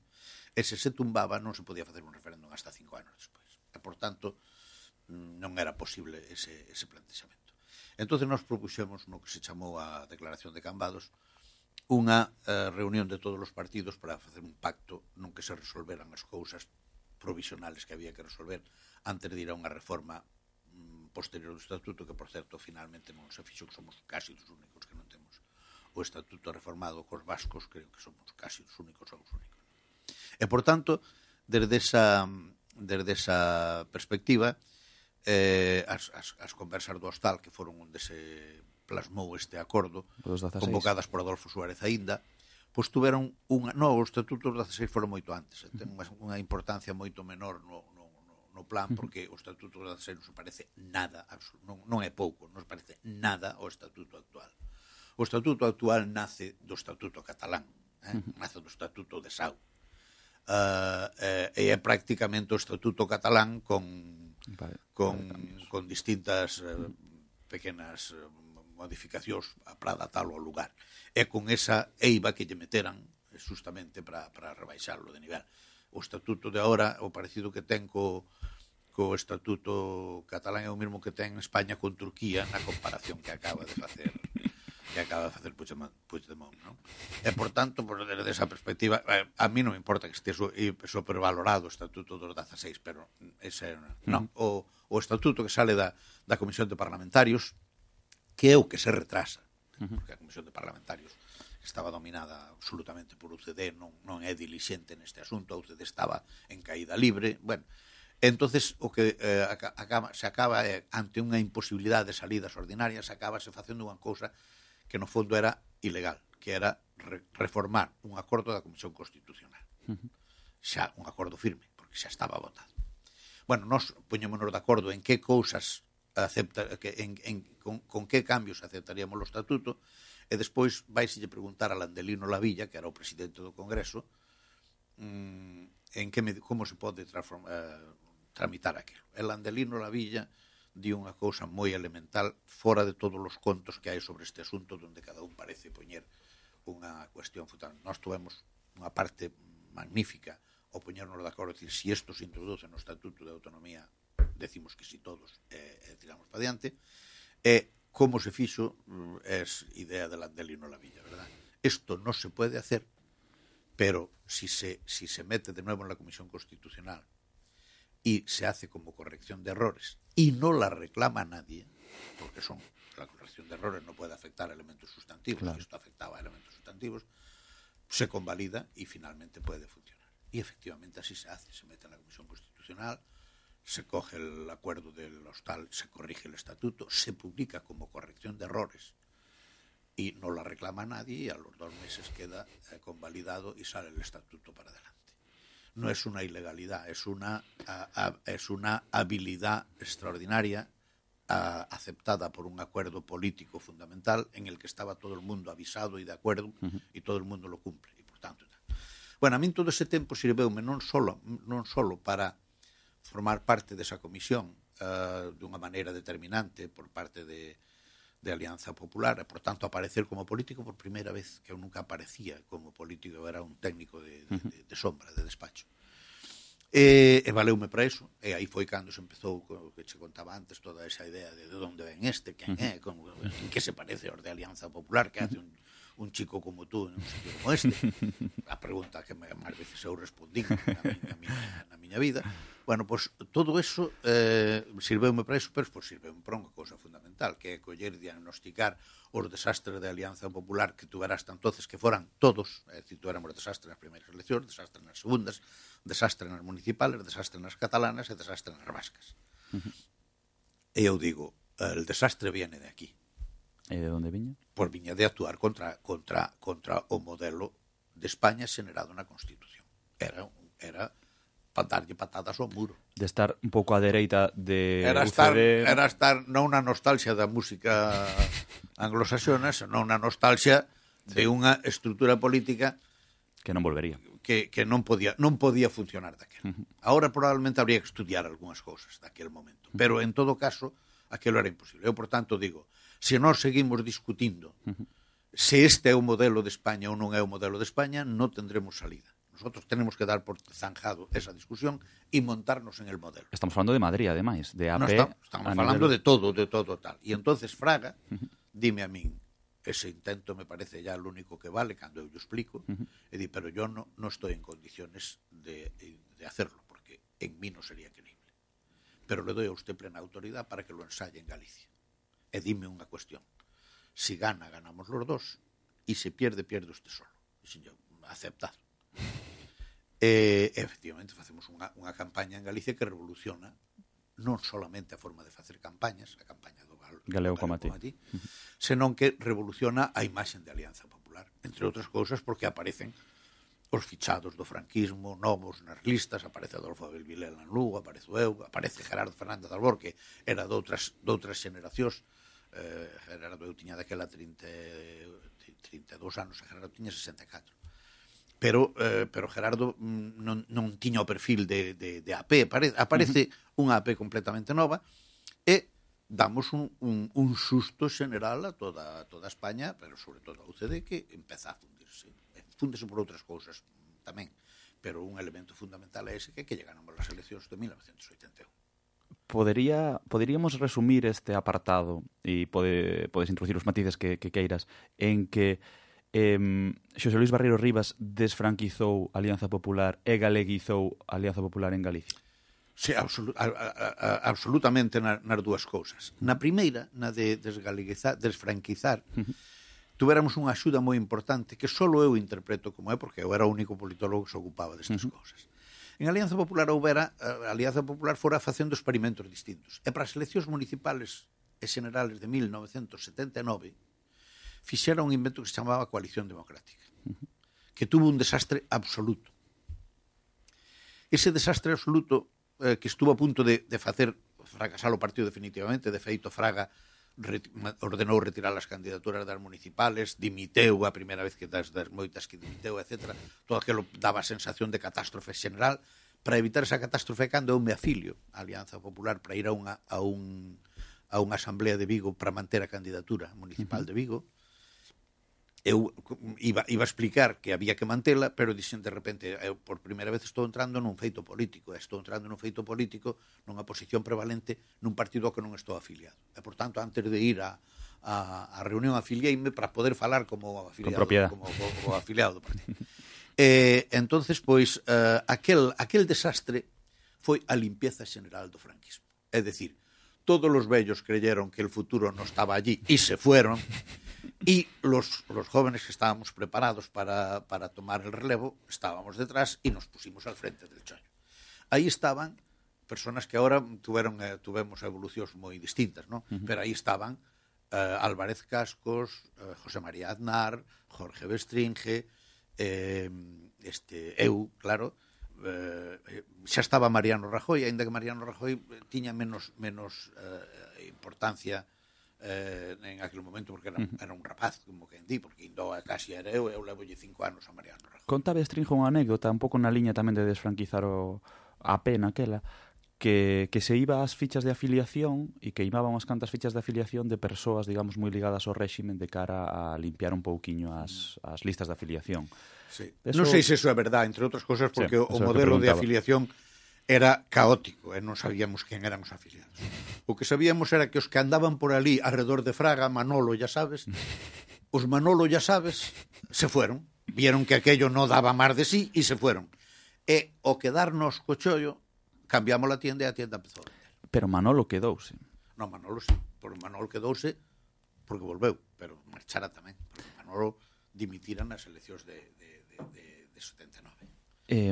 E se se tumbaba non se podía facer un referéndum hasta cinco anos despois. E, por tanto, non era posible ese, ese plantexamento. Entón, nós propuxemos no que se chamou a Declaración de Cambados unha eh, reunión de todos os partidos para facer un pacto non que se resolveran as cousas provisionales que había que resolver antes de ir a unha reforma mm, posterior do estatuto que, por certo, finalmente non se fixo que somos casi os únicos que non temos o estatuto reformado cos vascos, creo que somos casi os únicos ou os únicos. E, por tanto, desde esa, desde esa perspectiva, eh, as, as, as conversas do hostal que foron un dese plasmou este acordo, convocadas por Adolfo Suárez aínda, pois tuveron unha... No, os estatutos 16 foron moito antes, eh, ten unha importancia moito menor no, no, no plan, porque o estatuto 16 non se parece nada, non, non é pouco, non se parece nada ao estatuto actual. O estatuto actual nace do estatuto catalán, eh? nace do estatuto de Sau. Uh, eh, e é prácticamente o estatuto catalán con, vale, con, vale, con distintas eh, pequenas eh, modificacións para adaptarlo ao lugar. E con esa eiva que lle meteran eh, justamente para, para rebaixarlo de nivel. O estatuto de ahora, o parecido que ten co, co estatuto catalán é o mesmo que ten España con Turquía na comparación que acaba de facer que acaba de facer Puigdemont, Puigdemont non? E, por tanto, por, desde esa perspectiva, eh, a mí non me importa que este supervalorado o Estatuto dos 16, pero ese, non, mm-hmm. o, o Estatuto que sale da, da Comisión de Parlamentarios que é o que se retrasa. Porque a Comisión de Parlamentarios estaba dominada absolutamente por UCD, non, non é dilixente neste asunto, a UCD estaba en caída libre, bueno, entonces o que eh, acaba, se acaba eh, ante unha imposibilidade de salidas ordinarias, acabase facendo unha cousa que no fondo era ilegal, que era re reformar un acordo da Comisión Constitucional. Uh -huh. Xa un acordo firme, porque xa estaba votado. Bueno, nós poñémonos de acordo en que cousas acepta, que, en, en, con, con que cambios aceptaríamos o estatuto, e despois vaiselle preguntar a Landelino Lavilla, que era o presidente do Congreso, mm, en que como se pode transformar, eh, tramitar aquilo. E Landelino Lavilla di unha cousa moi elemental fora de todos os contos que hai sobre este asunto donde cada un parece poñer unha cuestión futana. Nós tuvemos unha parte magnífica o poñernos de acordo, decir, si isto se introduce no Estatuto de Autonomía decimos que si todos, e, e tiramos para diante, e como se fixo é idea de Landelino Lavilla, verdad? Isto non se pode hacer, pero si se, si se mete de nuevo en la Comisión Constitucional y se hace como corrección de errores y no la reclama nadie, porque son la corrección de errores no puede afectar a elementos sustantivos, claro. esto afectaba a elementos sustantivos, se convalida y finalmente puede funcionar. Y efectivamente así se hace, se mete en la Comisión Constitucional, se coge el acuerdo del hostal, se corrige el estatuto, se publica como corrección de errores y no la reclama nadie y a los dos meses queda eh, convalidado y sale el estatuto para adelante no es una ilegalidad, es una, a, a, es una habilidad extraordinaria a, aceptada por un acuerdo político fundamental en el que estaba todo el mundo avisado y de acuerdo uh -huh. y todo el mundo lo cumple. Y por tanto, bueno, a mí todo ese tempo sirveume non solo, non solo para formar parte desa comisión uh, dunha maneira determinante por parte de, de Alianza Popular. E, por tanto, aparecer como político por primeira vez, que eu nunca aparecía como político, era un técnico de, de, de, de sombra, de despacho. E, e valeume para iso. E aí foi cando se empezou, o que che contaba antes, toda esa idea de de onde ven este, quen é, con, en que se parece aos de Alianza Popular, que hace un, un chico como tú en un sitio como este? A pregunta que máis veces eu respondí na, na, miña, na miña vida. Bueno, pois todo eso eh, sirveume para iso, pero pues, sirveume para unha cousa fundamental, que é coller diagnosticar os desastres da de Alianza Popular que tuveras entonces que foran todos, é dicir, tuéramos desastres nas primeiras eleccións, desastres nas segundas, desastre nas municipales, desastre nas catalanas e desastre nas vascas. Uh -huh. E eu digo, el desastre viene de aquí. E de onde viña? Por viña de actuar contra, contra, contra o modelo de España xenerado na Constitución. Era, era para darlle patadas ao muro. De estar un pouco á dereita de era estar, UCD... Era estar non na nostalgia da música (laughs) anglosaxona, senón na nostalgia sí. de unha estrutura política que non volvería. Que, que non podía non podía funcionar daquel. Uh -huh. Ahora probablemente habría que estudiar algunhas cousas daquel momento, pero en todo caso aquilo era imposible. Eu, por tanto, digo, se nós seguimos discutindo se este é o modelo de España ou non é o modelo de España, non tendremos salida. Nosotros tenemos que dar por zanjado esa discusión e montarnos en el modelo. Estamos falando de Madrid, además, de AP. No, estamos, estamos hablando nivel... de todo, de todo tal. E entonces Fraga, dime a mí, ese intento me parece ya lo único que vale cando eu lo explico, uh -huh. e di, pero yo no, no estoy en condiciones de, de hacerlo, porque en mí no sería creíble. Pero le doy a usted plena autoridad para que lo ensaye en Galicia. E dime unha cuestión. Si gana, ganamos los dos. E se pierde, pierde usted solo. E Dixen yo, aceptad. (laughs) E, eh, efectivamente, facemos unha, unha campaña en Galicia que revoluciona non solamente a forma de facer campañas, a campaña do Gal Galego, Galego como a ti, senón que revoluciona a imaxen de Alianza Popular, entre outras cousas porque aparecen os fichados do franquismo, novos nas listas, aparece Adolfo Abel Vilela en Lugo, aparece eu, aparece Gerardo Fernández de Albor, que era doutras, doutras xeneracións eh, Gerardo eu tiña daquela 30, 32 anos, e Gerardo tiña 64 pero eh, pero Gerardo mm, non, non tiña o perfil de, de, de AP, aparece, aparece uh -huh. unha AP completamente nova e damos un, un, un susto general a toda, a toda España, pero sobre todo a UCD, que empeza a fundirse. Fundese por outras cousas tamén, pero un elemento fundamental é ese que que llegaron as eleccións de 1981 podería, poderíamos resumir este apartado e pode, podes introducir os matices que, que queiras en que eh, Xosé Luis Barreiro Rivas desfranquizou Alianza Popular e galeguizou Alianza Popular en Galicia? Sí, absolu a, a, a, absolutamente na, nas dúas cousas. Na primeira, na de desgaleguizar, desfranquizar, tuveramos unha axuda moi importante que só eu interpreto como é, porque eu era o único politólogo que se ocupaba destas uh -huh. cousas En Alianza Popular houbera, a eh, Alianza Popular fora facendo experimentos distintos. E para as eleccións municipales e generales de 1979 fixera un invento que se chamaba Coalición Democrática, que tuvo un desastre absoluto. Ese desastre absoluto eh, que estuvo a punto de, de facer fracasar o partido definitivamente, de feito Fraga ordenou retirar as candidaturas das municipales, dimiteu a primeira vez que das, das moitas que dimiteu, etc. Todo aquilo daba sensación de catástrofe general. Para evitar esa catástrofe, cando eu me afilio a Alianza Popular para ir a unha, a un, a unha asamblea de Vigo para manter a candidatura municipal uh -huh. de Vigo, eu iba, iba a explicar que había que mantela, pero dixen de repente, eu por primeira vez estou entrando nun feito político, estou entrando nun feito político nunha posición prevalente nun partido ao que non estou afiliado. E, por tanto, antes de ir a, a, a reunión afiliéime para poder falar como afiliado, como, como, como afiliado do partido. (laughs) eh, entonces, pois, eh, aquel, aquel desastre foi a limpieza general do franquismo. É decir, todos os vellos creyeron que el futuro no estaba allí e se fueron, y los, los jóvenes que estábamos preparados para, para tomar el relevo estábamos detrás y nos pusimos al frente del chollo. Ahí estaban personas que ahora tuvieron, eh, tuvemos evolucións moi distintas, ¿no? Uh -huh. pero aí estaban eh, Álvarez Cascos, eh, José María Aznar, Jorge Bestringe, eh, este, eu, claro, eh, eh xa estaba Mariano Rajoy, aínda que Mariano Rajoy eh, tiña menos, menos eh, importancia eh, en aquel momento porque era, era un rapaz, como que di, porque indo a casi era eu, eu levo cinco anos a Mariano Rajoy. Conta Estrinjo unha anécdota, un pouco na liña tamén de desfranquizar o, a pena aquela, que, que se iba ás fichas de afiliación e que imaban as cantas fichas de afiliación de persoas, digamos, moi ligadas ao réximen de cara a limpiar un pouquiño as, as listas de afiliación. Sí. Eso... Non sei se iso é verdad, entre outras cosas, porque sí, o modelo de afiliación era caótico e non sabíamos quen eran os afiliados. O que sabíamos era que os que andaban por ali alrededor de Fraga, Manolo, ya sabes, os Manolo, ya sabes, se fueron. Vieron que aquello no daba máis de sí e se fueron. E o quedarnos co chollo, cambiamos a tienda e a tienda empezou. Pero Manolo quedouse. Non, Manolo sí. Por Manolo quedouse porque volveu, pero marchara tamén. Porque Manolo dimitira nas eleccións de, de, de, de, de 79. Eh,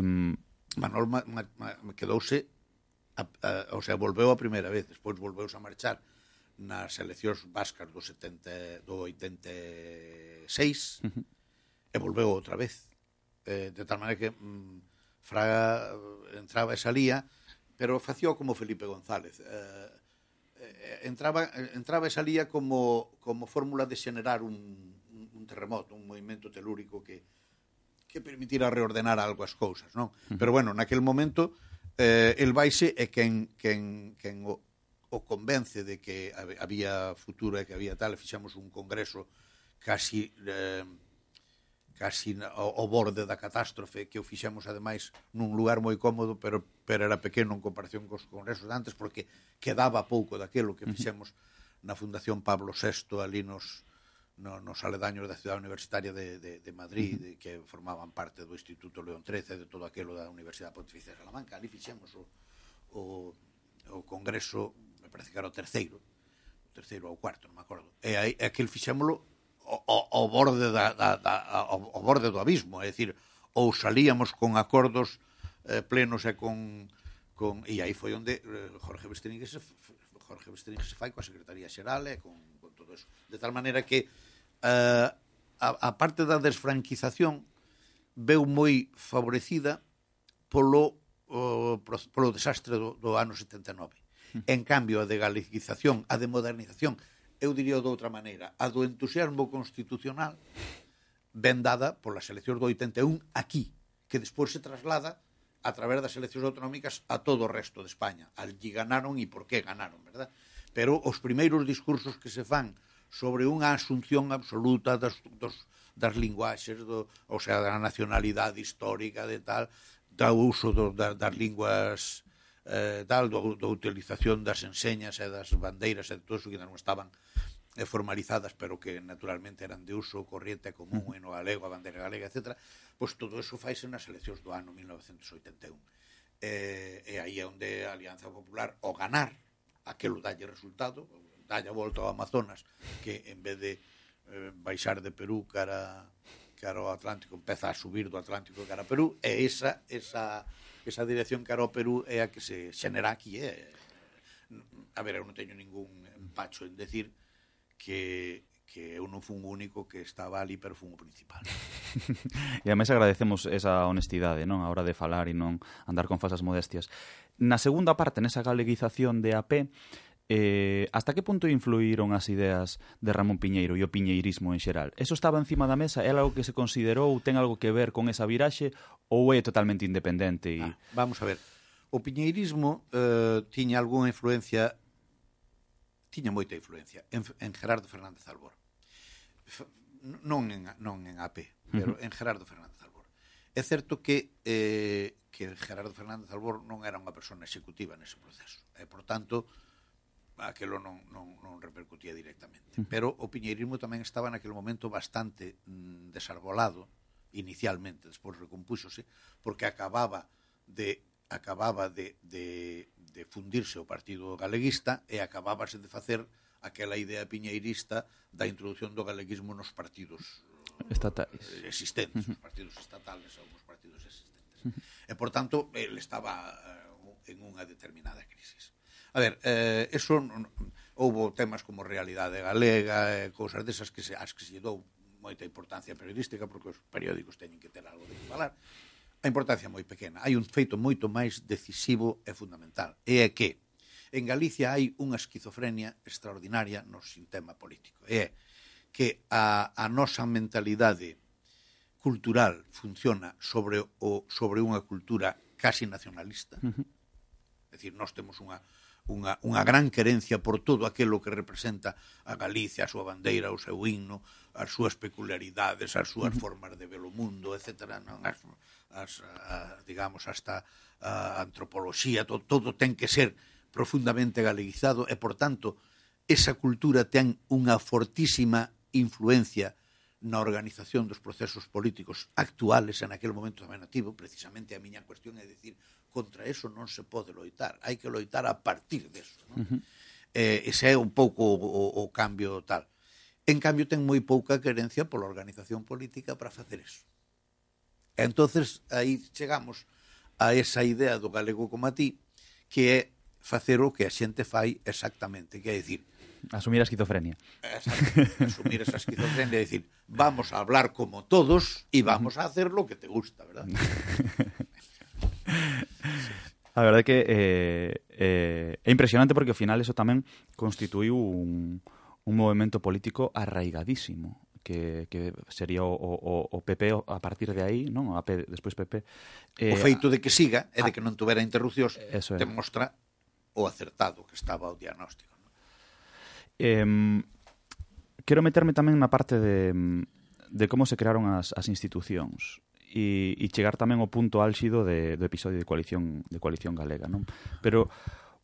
Manol ma, ma, ma, quedouse a, a, o sea, volveu a primeira vez, despois volveuse a marchar nas eleccións vascas do 70 do 86 uh -huh. e volveu outra vez. Eh, de tal maneira que mm, Fraga eh, entraba e salía, pero facía como Felipe González. Eh, eh, entraba entraba e salía como como fórmula de xenerar un, un, un terremoto, un movimento telúrico que que permitira reordenar algo as cousas, non? Uh -huh. Pero bueno, naquel momento eh, el Baixe é quen, quen, quen o, o convence de que había futuro e que había tal, fixamos un congreso casi eh, casi ao, ao borde da catástrofe que o fixemos ademais nun lugar moi cómodo, pero pero era pequeno en comparación cos congresos de antes porque quedaba pouco daquelo que fixemos uh -huh. na Fundación Pablo VI ali nos no, nos aledaños da cidade universitaria de, de, de Madrid, de, que formaban parte do Instituto León XIII, de todo aquilo da Universidade Pontificia de Salamanca. Ali fixemos o, o, o Congreso, me parece que era o terceiro, o terceiro ou cuarto, non me acordo. E aí, aquel fixémolo ao, ao, borde da, da, da, ao, ao borde do abismo, é dicir, ou salíamos con acordos eh, plenos e con, con... E aí foi onde eh, Jorge Bestringue se, Jorge Bestringue se fai coa Secretaría Xeral e con, con todo eso. De tal maneira que Eh, a, a parte da desfranquización veu moi favorecida polo, o, polo desastre do, do ano 79. Hmm. En cambio, a de galicización, a de modernización, eu diría de outra maneira, a do entusiasmo constitucional vendada polas eleccións do 81 aquí, que despois se traslada a través das eleccións autonómicas a todo o resto de España. Allí ganaron e por que ganaron, verdad? Pero os primeiros discursos que se fan sobre unha asunción absoluta das, dos, das linguaxes, do, ou sea, da nacionalidade histórica de tal, do uso do, da, das linguas eh, tal, do, da utilización das enseñas e das bandeiras e todo iso que non estaban eh, formalizadas, pero que naturalmente eran de uso corriente común en o galego, a bandeira galega, etc. Pois todo eso faise nas eleccións do ano 1981. Eh, e aí é onde a Alianza Popular, o ganar, aquelo dalle resultado, dalle a volta ao Amazonas, que en vez de eh, baixar de Perú cara cara ao Atlántico, empeza a subir do Atlántico cara a Perú, e esa, esa, esa dirección cara ao Perú é a que se xenera aquí. É. A ver, eu non teño ningún empacho en decir que que eu non fun o único que estaba ali, pero fun o principal. (laughs) e ademais agradecemos esa honestidade, non? A hora de falar e non andar con falsas modestias. Na segunda parte, nesa galeguización de AP, Eh, hasta que punto influíron as ideas de Ramón Piñeiro e o piñeirismo en xeral? Eso estaba encima da mesa? É algo que se considerou? Ten algo que ver con esa viraxe? Ou é totalmente independente? E... Ah, vamos a ver. O piñeirismo eh, tiña algunha influencia tiña moita influencia en, en Gerardo Fernández Albor. F, non en, non en AP, pero uh -huh. en Gerardo Fernández Albor. É certo que eh, que Gerardo Fernández Albor non era unha persona executiva nese proceso. E, por tanto, aquelo non, non, non repercutía directamente. Pero o piñeirismo tamén estaba naquele momento bastante mm, desarbolado inicialmente, despois recompúxose, porque acababa de acababa de, de, de fundirse o Partido Galeguista e acabábase de facer aquela idea piñeirista da introducción do galeguismo nos partidos eh, estatais existentes, os partidos estatales ou os partidos existentes. E, por tanto, ele estaba eh, en unha determinada crisis. A ver, eh, eso houbo temas como realidade galega, e cousas desas que se, as que se dou moita importancia periodística, porque os periódicos teñen que ter algo de que falar. A importancia moi pequena. Hai un feito moito máis decisivo e fundamental. E é que en Galicia hai unha esquizofrenia extraordinaria no sistema político. E é que a, a nosa mentalidade cultural funciona sobre o sobre unha cultura casi nacionalista. Uh -huh. É dicir, nós temos unha unha, unha gran querencia por todo aquilo que representa a Galicia, a súa bandeira, o seu himno, as súas peculiaridades, as súas formas de ver o mundo, etc. Non as, as a, digamos, hasta a antropoloxía, to, todo ten que ser profundamente galeguizado e, por tanto, esa cultura ten unha fortísima influencia na organización dos procesos políticos actuales en aquel momento tamén nativo, precisamente a miña cuestión é dicir, contra eso non se pode loitar, hai que loitar a partir deso. Non? Uh -huh. eh, ese é un pouco o, o, o cambio tal. En cambio, ten moi pouca querencia pola organización política para facer eso. E entonces aí chegamos a esa idea do galego como a ti, que é facer o que a xente fai exactamente, que é dicir, Asumir a esquizofrenia. Exacto. Asumir esa esquizofrenia, decir, vamos a hablar como todos y vamos a hacer lo que te gusta, ¿verdad? A verdade é que eh, eh, é impresionante porque ao final eso tamén constituiu un, un movimento político arraigadísimo que, que sería o, o, o PP a partir de aí, non? A P, despois PP. Eh, o feito de que siga e de que non tuvera interrupcións é. demostra o acertado que estaba o diagnóstico. Eh, quero meterme tamén na parte de, de como se crearon as, as institucións e, e chegar tamén ao punto álxido de, do episodio de coalición de coalición galega, non? Pero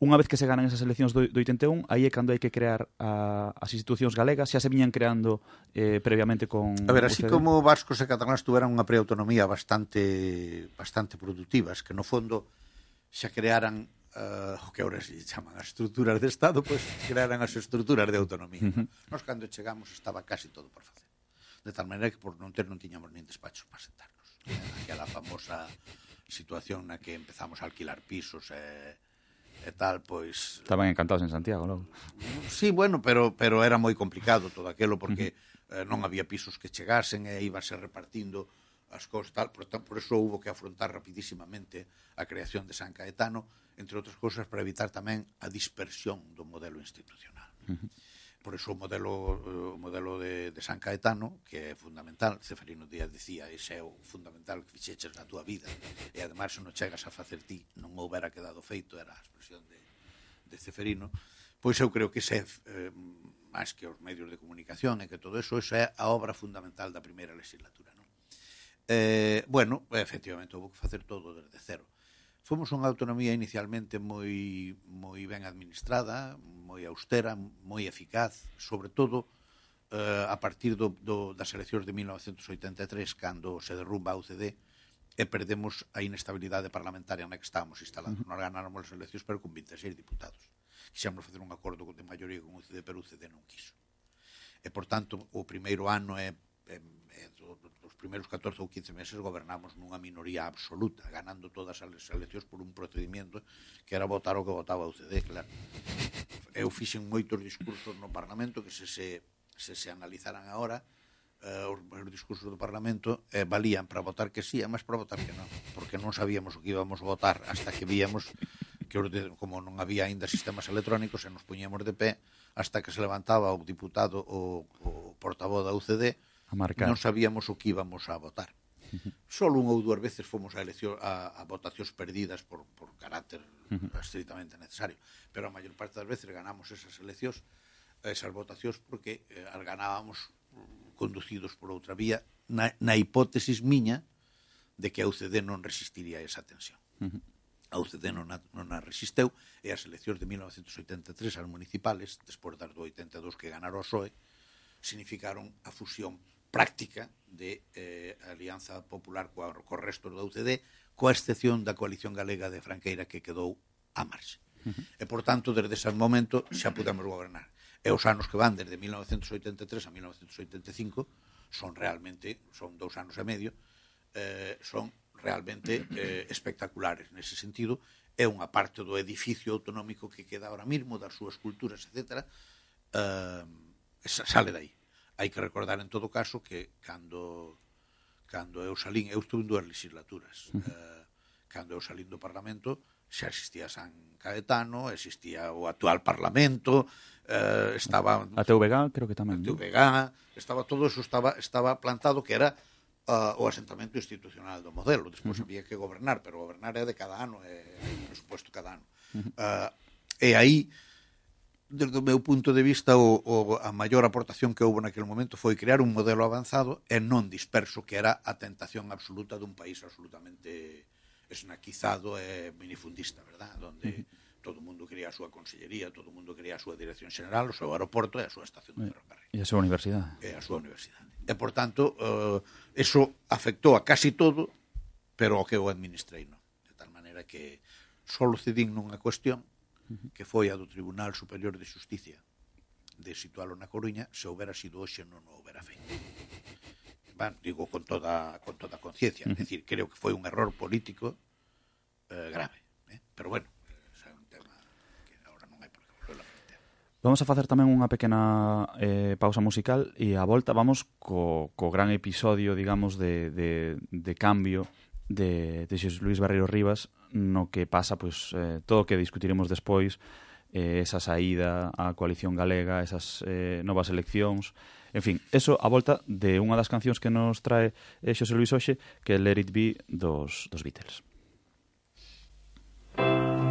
unha vez que se ganan esas eleccións do, do 81, aí é cando hai que crear a, as institucións galegas, xa se viñan creando eh, previamente con... A ver, así UCD. como vascos e cataláns tuveran unha preautonomía bastante bastante productivas, que no fondo xa crearan uh, que ahora se chaman as estruturas de Estado, pois pues, crearan as estruturas de autonomía. Uh -huh. Nos, cando chegamos, estaba casi todo por facer. De tal maneira que, por non ter, non tiñamos nin despachos para sentarnos. Aquela famosa situación na que empezamos a alquilar pisos e, e tal, pois... Estaban encantados en Santiago, non? Sí, bueno, pero, pero era moi complicado todo aquelo, porque uh -huh. eh, non había pisos que chegasen e iba repartindo as cousas tal, por, por eso houve que afrontar rapidísimamente a creación de San Caetano, entre outras cousas para evitar tamén a dispersión do modelo institucional. Uh -huh. Por eso o modelo, o modelo de, de San Caetano, que é fundamental, Ceferino Díaz dicía, ese é o fundamental que fixeches na túa vida, e ademais se non chegas a facer ti, non houbera quedado feito, era a expresión de, de Ceferino, pois eu creo que ese é eh, máis que os medios de comunicación e que todo eso, esa é a obra fundamental da primeira legislatura. Non? Eh, bueno, efectivamente, houve que facer todo desde cero. Fomos unha autonomía inicialmente moi, moi ben administrada, moi austera, moi eficaz, sobre todo eh, a partir do, do, das eleccións de 1983, cando se derrumba a UCD, e perdemos a inestabilidade parlamentaria na que estábamos instalados. Uh -huh. Non ganáramos as eleccións, pero con 26 diputados. Quixemos facer un acordo de maioría con UCD, pero UCD non quiso. E, por tanto, o primeiro ano é, é, é primeiros 14 ou 15 meses gobernamos nunha minoría absoluta, ganando todas as eleccións por un procedimento que era votar o que votaba o CD, claro. Eu fixen moitos discursos no Parlamento que se se, se, se analizaran agora, eh, os, os discursos do Parlamento eh, valían para votar que sí, máis para votar que non, porque non sabíamos o que íbamos a votar hasta que víamos que os de, como non había aínda sistemas electrónicos e nos poñíamos de pé hasta que se levantaba o diputado o, o portavoz da UCD a marcar. non sabíamos o que íbamos a votar. (laughs) Solo unha ou dúas veces fomos a, elección, a, a votacións perdidas por, por carácter (laughs) estritamente necesario, pero a maior parte das veces ganamos esas eleccións, esas votacións, porque eh, as ganábamos conducidos por outra vía na, na hipótesis miña de que a UCD non resistiría esa tensión. (laughs) A UCD non a, non a resisteu e as eleccións de 1983 as municipales, despois das do 82 que ganara o PSOE, significaron a fusión práctica de eh, alianza popular coa, co resto da UCD, coa excepción da coalición galega de Franqueira que quedou a marxe. Uh -huh. E, por tanto, desde ese momento xa pudemos gobernar. E os anos que van desde 1983 a 1985 son realmente, son dous anos e medio, eh, son realmente eh, espectaculares nese sentido. É unha parte do edificio autonómico que queda ahora mismo, das súas culturas, etc., eh, sale dai. Hai que recordar en todo caso que cando cando eu salín, eu estuve en dúas legislaturas. Uh -huh. eh, cando eu salín do Parlamento, xa existía San Caetano, existía o actual Parlamento, eh, estaba... A TVG, creo que tamén. A TVG, estaba todo eso, estaba, estaba plantado que era uh, o asentamento institucional do modelo. Despois uh -huh. había que gobernar, pero gobernar é de cada ano, é, é presupuesto cada ano. Uh eh, -huh. uh, e aí desde o meu punto de vista o, o, a maior aportación que houve naquele momento foi crear un modelo avanzado e non disperso que era a tentación absoluta dun país absolutamente esnaquizado e minifundista, verdad? Donde uh -huh. todo o mundo quería a súa consellería, todo o mundo quería a súa dirección general, o seu aeroporto e a súa estación de eh, ferrocarril. E a súa universidade. E a súa universidade. E, por tanto, eh, eso afectou a casi todo, pero o que eu administrei non. De tal maneira que solo cedín nunha cuestión que foi a do Tribunal Superior de Justicia de situalo na Coruña, se houbera sido hoxe non o houbera feito. Ben, digo con toda con toda conciencia, é dicir, creo que foi un error político eh, grave, eh? pero bueno, é un tema que agora non hai por que volver a plantear. Vamos a facer tamén unha pequena eh, pausa musical e a volta vamos co, co gran episodio, digamos, de, de, de cambio de, de Xes Luis Barreiro Rivas no que pasa pois eh, todo o que discutiremos despois eh, esa saída á coalición galega, esas eh, novas eleccións, en fin, eso a volta de unha das cancións que nos trae eh, Xosé Luis Oxe, que é Let It Be dos, dos Beatles. Música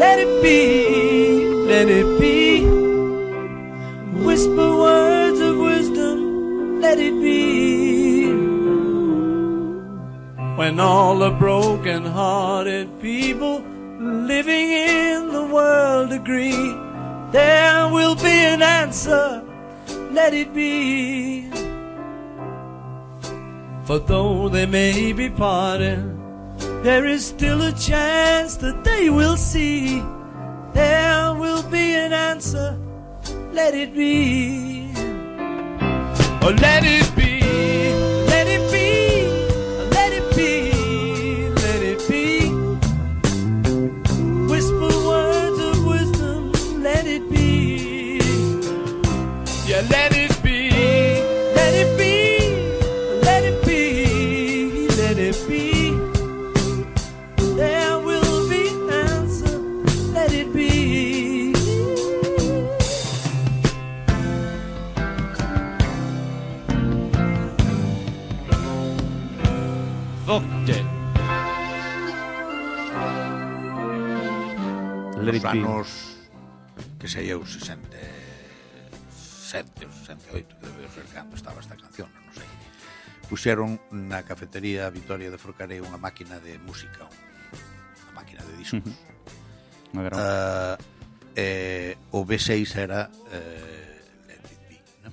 let it be, let it be. Whisper words of wisdom, let it be. When all the broken hearted people living in the world agree, there will be an answer, let it be. For though they may be parted, there is still a chance that they will see. There will be an answer. Let it be. Oh, let it be. nos anos que sei eu 67 ou 68 que debe ser cando estaba esta canción non sei puxeron na cafetería Vitoria de Forcaré unha máquina de música unha máquina de discos uh -huh. uh, eh, o B6 era eh, Let It Be no?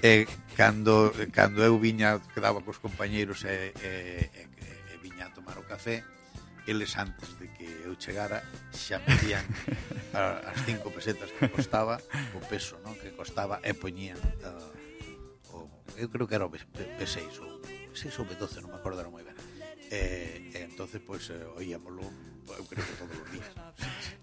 e cando, cando eu viña quedaba cos compañeiros e, e, e, e viña a tomar o café eles antes de que eu chegara xa metían as cinco pesetas que costaba o peso non que costaba e poñían uh, o, eu creo que era o P6 ou P6 ou B12, non me acordo moi ben e, e entonces pois pues, oíamolo eu creo que todos os días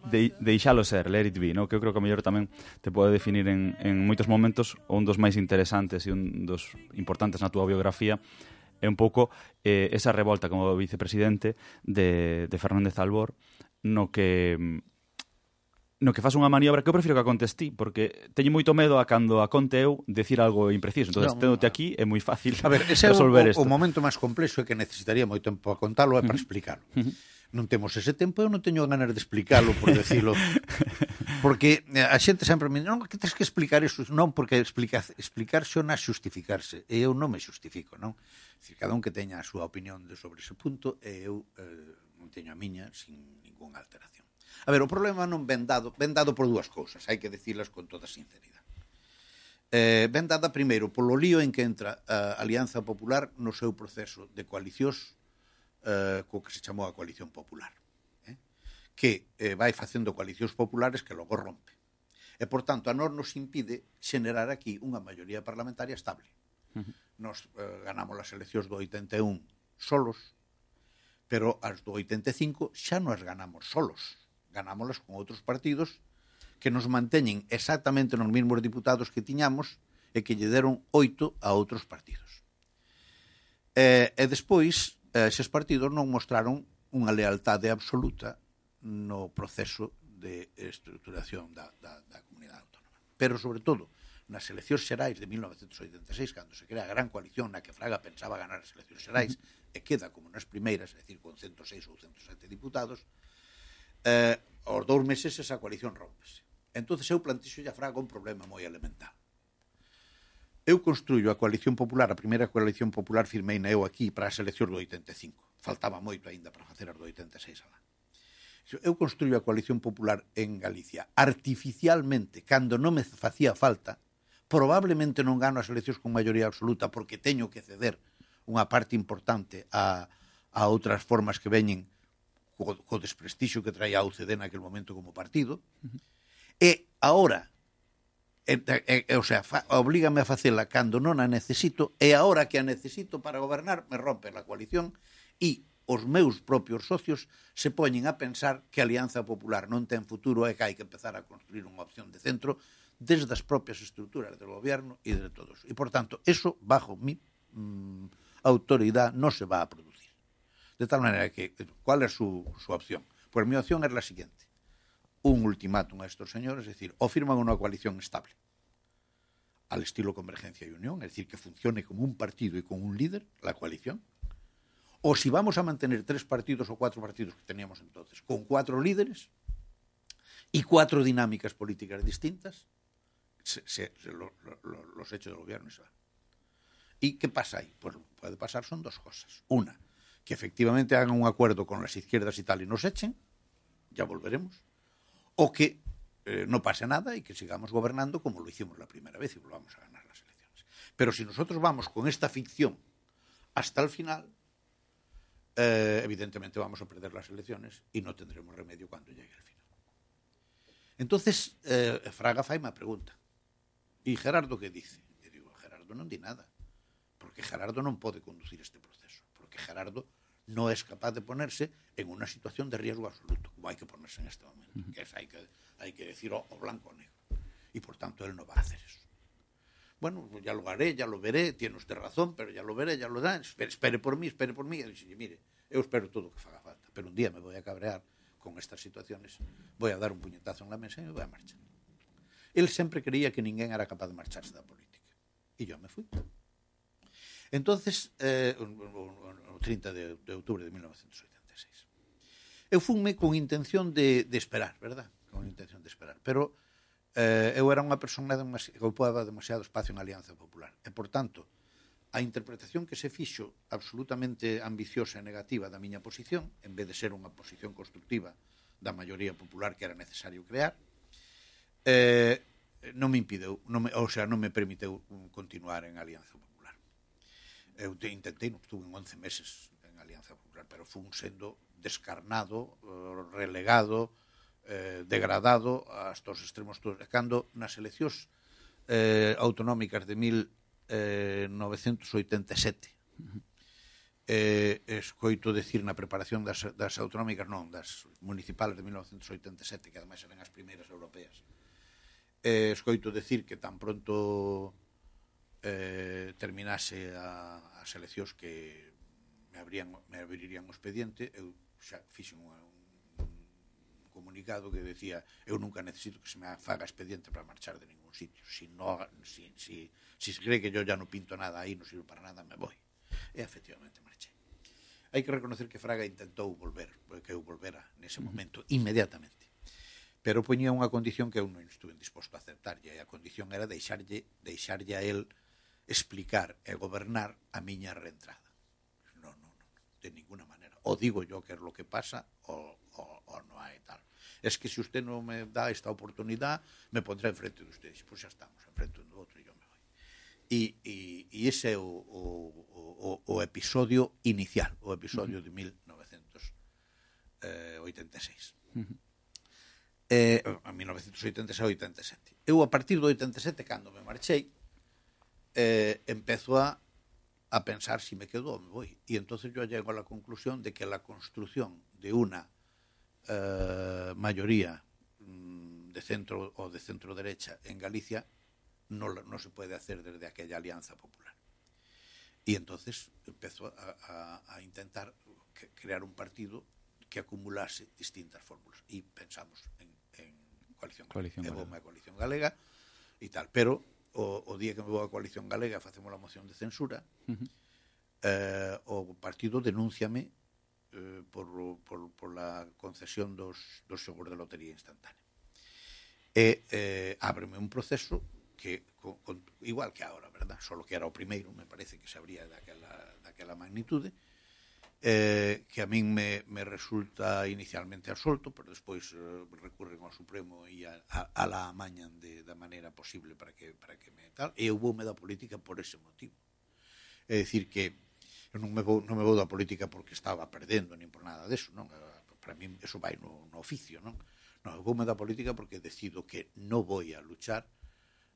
De, deixalo ser, let it be, no? que eu creo que o mellor tamén te pode definir en, en moitos momentos un dos máis interesantes e un dos importantes na túa biografía é un pouco eh, esa revolta como vicepresidente de, de Fernández Albor no que no que fas unha maniobra que eu prefiro que a contestí, porque teño moito medo a cando a conte eu decir algo impreciso. Entón, no, tendote aquí é moi fácil (laughs) a ver, ese resolver isto. O, o momento máis complexo é que necesitaría moito tempo a contalo e para explicalo. explicarlo. Uh -huh non temos ese tempo, eu non teño ganas de explicarlo, por decirlo. (laughs) Porque eh, a xente sempre me non, que tens que explicar iso? Non, porque explica, explicar xona xustificarse. E eu non me xustifico, non? Dicir, cada un que teña a súa opinión de sobre ese punto, e eu eh, non teño a miña sin ninguna alteración. A ver, o problema non ven dado, ven dado por dúas cousas, hai que dicilas con toda sinceridade. Eh, ven dada primeiro polo lío en que entra a Alianza Popular no seu proceso de coalicións eh, co que se chamou a coalición popular eh? que eh, vai facendo coalicións populares que logo rompe e por tanto a nós nos impide xenerar aquí unha maioría parlamentaria estable nos eh, ganamos as eleccións do 81 solos pero as do 85 xa non as ganamos solos ganámolas con outros partidos que nos manteñen exactamente nos mesmos diputados que tiñamos e que lle deron oito a outros partidos. E, e despois, Eh, eses partidos non mostraron unha lealtade absoluta no proceso de estruturación da, da, da comunidade autónoma. Pero, sobre todo, nas eleccións xerais de 1986, cando se crea a gran coalición na que Fraga pensaba ganar as eleccións xerais, e queda como nas primeiras, é dicir, con 106 ou 107 diputados, eh, aos dous meses esa coalición rompese. Entón, eu plantexo a Fraga un problema moi elemental eu construyo a coalición popular, a primeira coalición popular firmeina eu aquí para as eleccións do 85. Faltaba moito aínda para facer as do 86 alá. Eu construyo a coalición popular en Galicia artificialmente, cando non me facía falta, probablemente non gano as eleccións con maioría absoluta porque teño que ceder unha parte importante a, a outras formas que veñen co, co desprestixio que traía a UCD aquel momento como partido. Uh -huh. E agora e, e, e, o sea, fa, oblígame a facela cando non a necesito e agora que a necesito para gobernar me rompe a coalición e os meus propios socios se poñen a pensar que a Alianza Popular non ten futuro e que hai que empezar a construir unha opción de centro desde as propias estruturas do goberno e de todos. E, por tanto, eso, bajo mi mm, autoridade, non se va a producir. De tal maneira que, eh, ¿cuál é su, su opción? Pues mi opción é la siguiente. Un ultimátum a estos señores, es decir, o firman una coalición estable, al estilo Convergencia y Unión, es decir, que funcione como un partido y con un líder, la coalición, o si vamos a mantener tres partidos o cuatro partidos que teníamos entonces, con cuatro líderes y cuatro dinámicas políticas distintas, los hechos del gobierno se van. ¿Y qué pasa ahí? Pues lo que puede pasar son dos cosas. Una, que efectivamente hagan un acuerdo con las izquierdas y tal y nos echen, ya volveremos, o que eh, no pase nada y que sigamos gobernando como lo hicimos la primera vez y volvamos a ganar las elecciones. Pero si nosotros vamos con esta ficción hasta el final, eh, evidentemente vamos a perder las elecciones y no tendremos remedio cuando llegue el final. Entonces, eh, Fraga fai me pregunta, ¿y Gerardo qué dice? Y digo, Gerardo non di nada, porque Gerardo non pode conducir este proceso, porque Gerardo no es capaz de ponerse en una situación de riesgo absoluto, como hay que ponerse en este momento, uh -huh. que es hay que, hay que decir o, o blanco o negro. Y por tanto él no va a hacer eso. Bueno, pues ya lo haré, ya lo veré, tiene usted razón, pero ya lo veré, ya lo da, espere, espere, por mí, espere por mí. Y dice, mire, eu espero todo o que faga falta, pero un día me voy a cabrear con estas situaciones, voy a dar un puñetazo en la mesa y me voy a marchar. Él sempre creía que ninguén era capaz de marcharse da política. E yo me fui. Entonces, eh, o 30 de, de outubro de 1986. Eu funme con intención de, de esperar, verdad? Con intención de esperar. Pero eh, eu era unha persona que ocupaba demasiado espacio en Alianza Popular. E, por tanto, a interpretación que se fixo absolutamente ambiciosa e negativa da miña posición, en vez de ser unha posición constructiva da maioría popular que era necesario crear, eh, non me impideu, non me, ou sea, non me permiteu continuar en Alianza Popular eu te intentei, non estuve en 11 meses en Alianza Popular, pero fun sendo descarnado, eh, relegado, eh, degradado hasta os extremos todos. Cando nas eleccións eh, autonómicas de 1987 eh, eh, escoito decir na preparación das, das autonómicas, non, das municipales de 1987, que ademais eran as primeiras europeas, eh, escoito decir que tan pronto eh, terminase a, as eleccións que me, abrían, me abrirían o expediente, eu xa fixen un, un comunicado que decía eu nunca necesito que se me faga expediente para marchar de ningún sitio. Si, no, si, si, si se cree que yo ya non pinto nada aí, non sirvo para nada, me voy. E efectivamente marchei. Hai que reconocer que Fraga intentou volver, que eu volvera nese momento, inmediatamente pero poñía unha condición que eu non estuve disposto a aceptar, e a condición era deixarlle, deixarlle a él explicar e gobernar a miña reentrada. Non, non, non, de ninguna maneira. O digo yo que é lo que pasa o, o, o non hai tal. Es que se usted non me dá esta oportunidade, me pondré enfrente de ustedes. Pois pues xa estamos, enfrente un do outro e yo me vou. E, e, e ese é o, o, o, o episodio inicial, o episodio uh -huh. de 1986. Uh -huh eh, a 1986 87. Eu a partir do 87 cando me marchei eh, empezo a, a pensar si me quedo o me voy. Y entonces yo llego a la conclusión de que la construcción de una eh, mayoría mm, de centro o de centro derecha en Galicia no, no se puede hacer desde aquella alianza popular. Y entonces empezó a, a, a intentar crear un partido que acumulase distintas fórmulas. Y pensamos en, en coalición, coalición galega. coalición galega y tal. Pero o, o día que me vou a coalición galega facemos a moción de censura uh -huh. eh, o partido denúnciame eh, por, por, por la concesión dos, dos seguros de lotería instantánea e eh, ábreme un proceso que con, con, igual que agora, verdad? Solo que era o primeiro, me parece que se abría daquela, daquela magnitude, eh, que a min me, me resulta inicialmente absolto, pero despois eh, recurren ao Supremo e a, a, a la amañan de, da maneira posible para que, para que me tal. E eu vou me da política por ese motivo. É dicir que eu non me vou, non me vou da política porque estaba perdendo nin por nada deso, non? Para mim eso vai no, no oficio, non? Non, eu vou me da política porque decido que non vou a luchar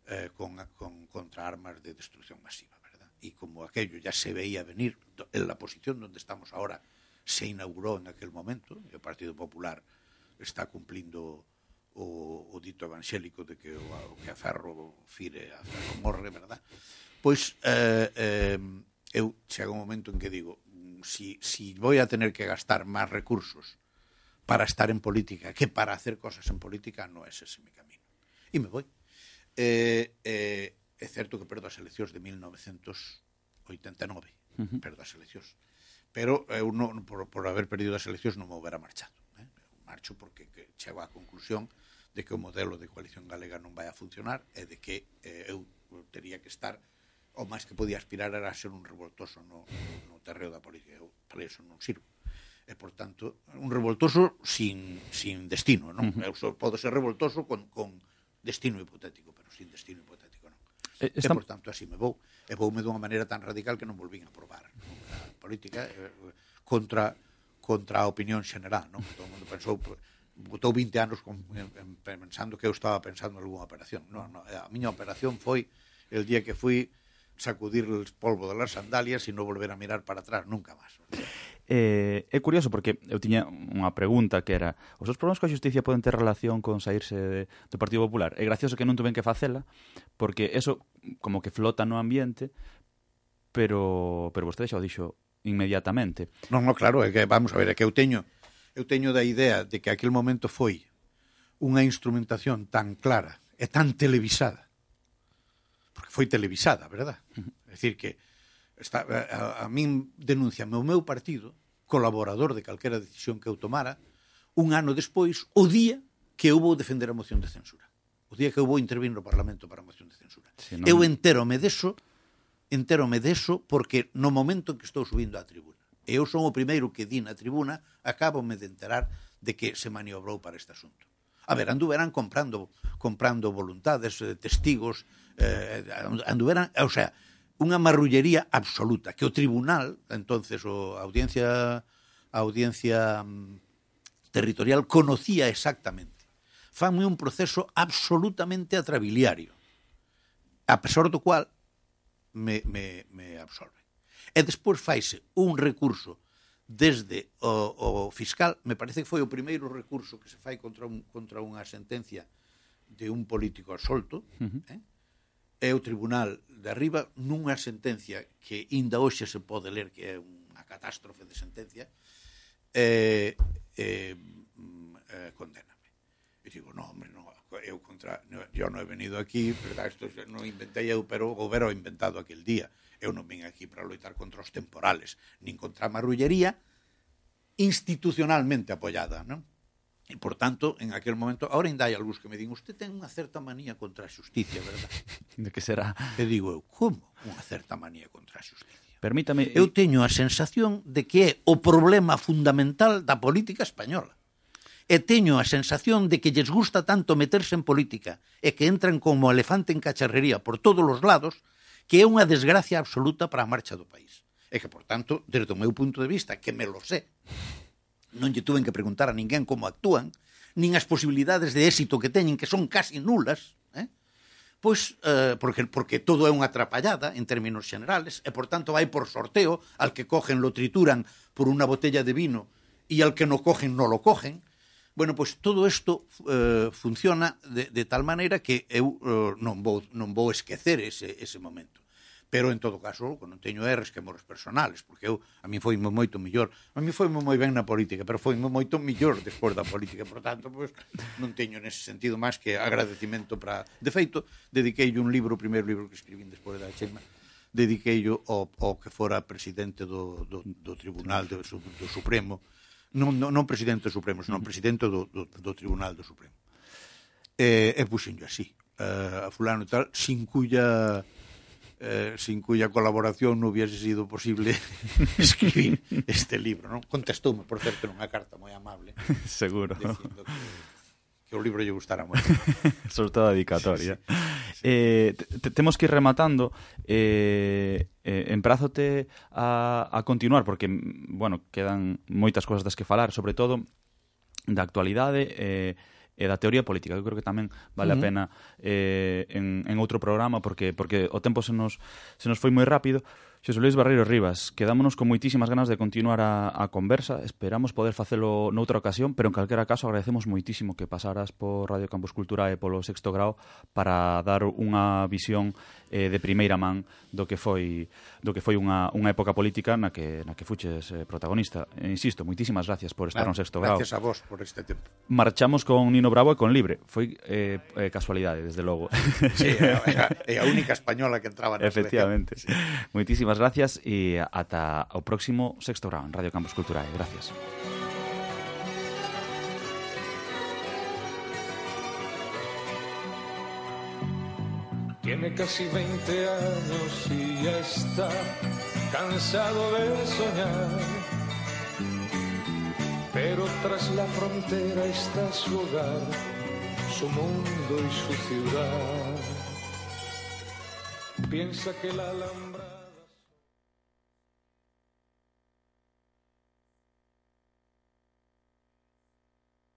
eh, con, con, contra armas de destrucción masiva y como aquello ya se veía venir, en la posición donde estamos ahora se inauguró en aquel momento, el Partido Popular está cumplindo o, o dito evangélico de que o, o que a ferro fire a ferro morre, verdad? Pois eh, eh, eu chega un momento en que digo mm, si, si voy a tener que gastar máis recursos para estar en política que para hacer cosas en política no es ese mi camino. Y me voy. Eh, eh, É certo que perdo as eleccións de 1989, uh -huh. perdo as eleccións. Pero eu non, por, por haber perdido as eleccións non me houbera marchado. Eh? Eu marcho porque que chego á conclusión de que o modelo de coalición galega non vai a funcionar e de que eh, eu teria que estar o máis que podía aspirar era a ser un revoltoso no, no terreo da política. Eu para iso non sirvo e por tanto un revoltoso sin, sin destino non? Uh -huh. eu só podo ser revoltoso con, con destino hipotético pero sin destino hipotético Eh, e, está... e por tanto, así me vou. E voume dunha maneira tan radical que non volvín a probar. A política eh, contra contra a opinión general, non? Todo o mundo pensou botou 20 anos con, en, en, pensando que eu estaba pensando en algunha operación. Non, non, a miña operación foi el día que fui sacudir el polvo de las sandalias e non volver a mirar para atrás nunca máis. Eh, é curioso porque eu tiña unha pregunta que era os seus problemas coa justicia poden ter relación con saírse de, do Partido Popular? É gracioso que non tuven que facela porque eso como que flota no ambiente pero pero vostede xa o dixo inmediatamente. Non, non, claro, é que vamos a ver, é que eu teño eu teño da idea de que aquel momento foi unha instrumentación tan clara e tan televisada porque foi televisada, verdad? É dicir que está, eh, a, a min denunciame o meu partido, colaborador de calquera decisión que eu tomara, un ano despois, o día que eu vou defender a moción de censura. O día que eu vou intervir no Parlamento para a moción de censura. Si non... Eu entérome deso, entérome deso, porque no momento en que estou subindo á tribuna, e eu son o primeiro que di na tribuna, acabome de enterar de que se maniobrou para este asunto. A ver, anduveran comprando comprando voluntades, eh, testigos, eh, anduveran, o sea, unha marrullería absoluta que o tribunal, entonces o a audiencia a audiencia mm, territorial conocía exactamente. Fanme un proceso absolutamente atrabiliario, a pesar do cual me, me, me absolve. E despois faise un recurso desde o, o fiscal, me parece que foi o primeiro recurso que se fai contra, un, contra unha sentencia de un político absolto, uh -huh. eh? é o Tribunal de Arriba nunha sentencia que inda hoxe se pode ler que é unha catástrofe de sentencia eh, eh, eh, condéname. E digo, no, hombre, no, eu contra, no, yo non he venido aquí, verdad, isto non inventei eu, pero o vero inventado aquel día. Eu non vim aquí para loitar contra os temporales, nin contra a marrullería institucionalmente apoiada, non? E, por tanto, en aquel momento, ahora ainda hai algúns que me din, usted ten unha certa manía contra a justicia, verdad? (laughs) De que será? E digo eu, como unha certa manía contra a justicia? Permítame... Eu eh, teño a sensación de que é o problema fundamental da política española. E teño a sensación de que lles gusta tanto meterse en política e que entran como elefante en cacharrería por todos os lados que é unha desgracia absoluta para a marcha do país. E que, por tanto, desde o meu punto de vista, que me lo sé, non lle tuven que preguntar a ninguén como actúan, nin as posibilidades de éxito que teñen, que son casi nulas, eh? pois eh, porque, porque todo é unha atrapallada en términos generales, e por tanto vai por sorteo, al que cogen lo trituran por unha botella de vino e al que no cogen no lo cogen, Bueno, pois todo isto eh, funciona de, de tal maneira que eu eh, non vou, non vou esquecer ese, ese momento pero en todo caso, que non teño erros que morros personales, porque eu a mí foi moito mellor, a mí foi moi ben na política, pero foi moito mellor despois da política, por tanto, pois non teño nese sentido máis que agradecimento para, de feito, dediquei un libro, o primeiro libro que escribín despois da Chema, dediquei ao, ao que fora presidente do, do, do Tribunal do, do Supremo, non, non, non presidente do Supremo, senón presidente do, do, do Tribunal do Supremo. Eh, e, e puxenlo así, eh, a fulano e tal, sin cuya eh, sin cuya colaboración non hubiese sido posible (laughs) escribir este libro. Non? Contestoume, por certo, unha carta moi amable. (laughs) Seguro. Dicindo que, que o libro lle gustara moito. (laughs) Sobre todo a dedicatoria. Sí, sí. Eh, te, temos que ir rematando. Eh, eh, emprazote a, a continuar, porque, bueno, quedan moitas cousas das que falar, sobre todo da actualidade, eh, e da teoría política. Eu creo que tamén vale uh -huh. a pena eh, en, en outro programa porque porque o tempo se nos, se nos foi moi rápido, Xosé Luis Barreiro Rivas, quedámonos con moitísimas ganas de continuar a, a conversa, esperamos poder facelo noutra ocasión, pero en calquera caso agradecemos moitísimo que pasaras por Radio Campus Cultura e polo sexto grau para dar unha visión eh, de primeira man do que foi do que foi unha, unha época política na que na que fuches eh, protagonista. E, insisto, moitísimas gracias por estar ah, no sexto grau. Gracias a vos por este tempo. Marchamos con Nino Bravo e con Libre. Foi eh, eh, casualidade, desde logo. Sí, é a, é a única española que entraba na Efectivamente. Sí. Moitísimas gracias e ata o próximo sexto grau en Radio Campus Cultural. Gracias. Tiene casi 20 años y ya está cansado de soñar. Pero tras la frontera está su hogar, su mundo y su ciudad. Piensa que la Alhambra...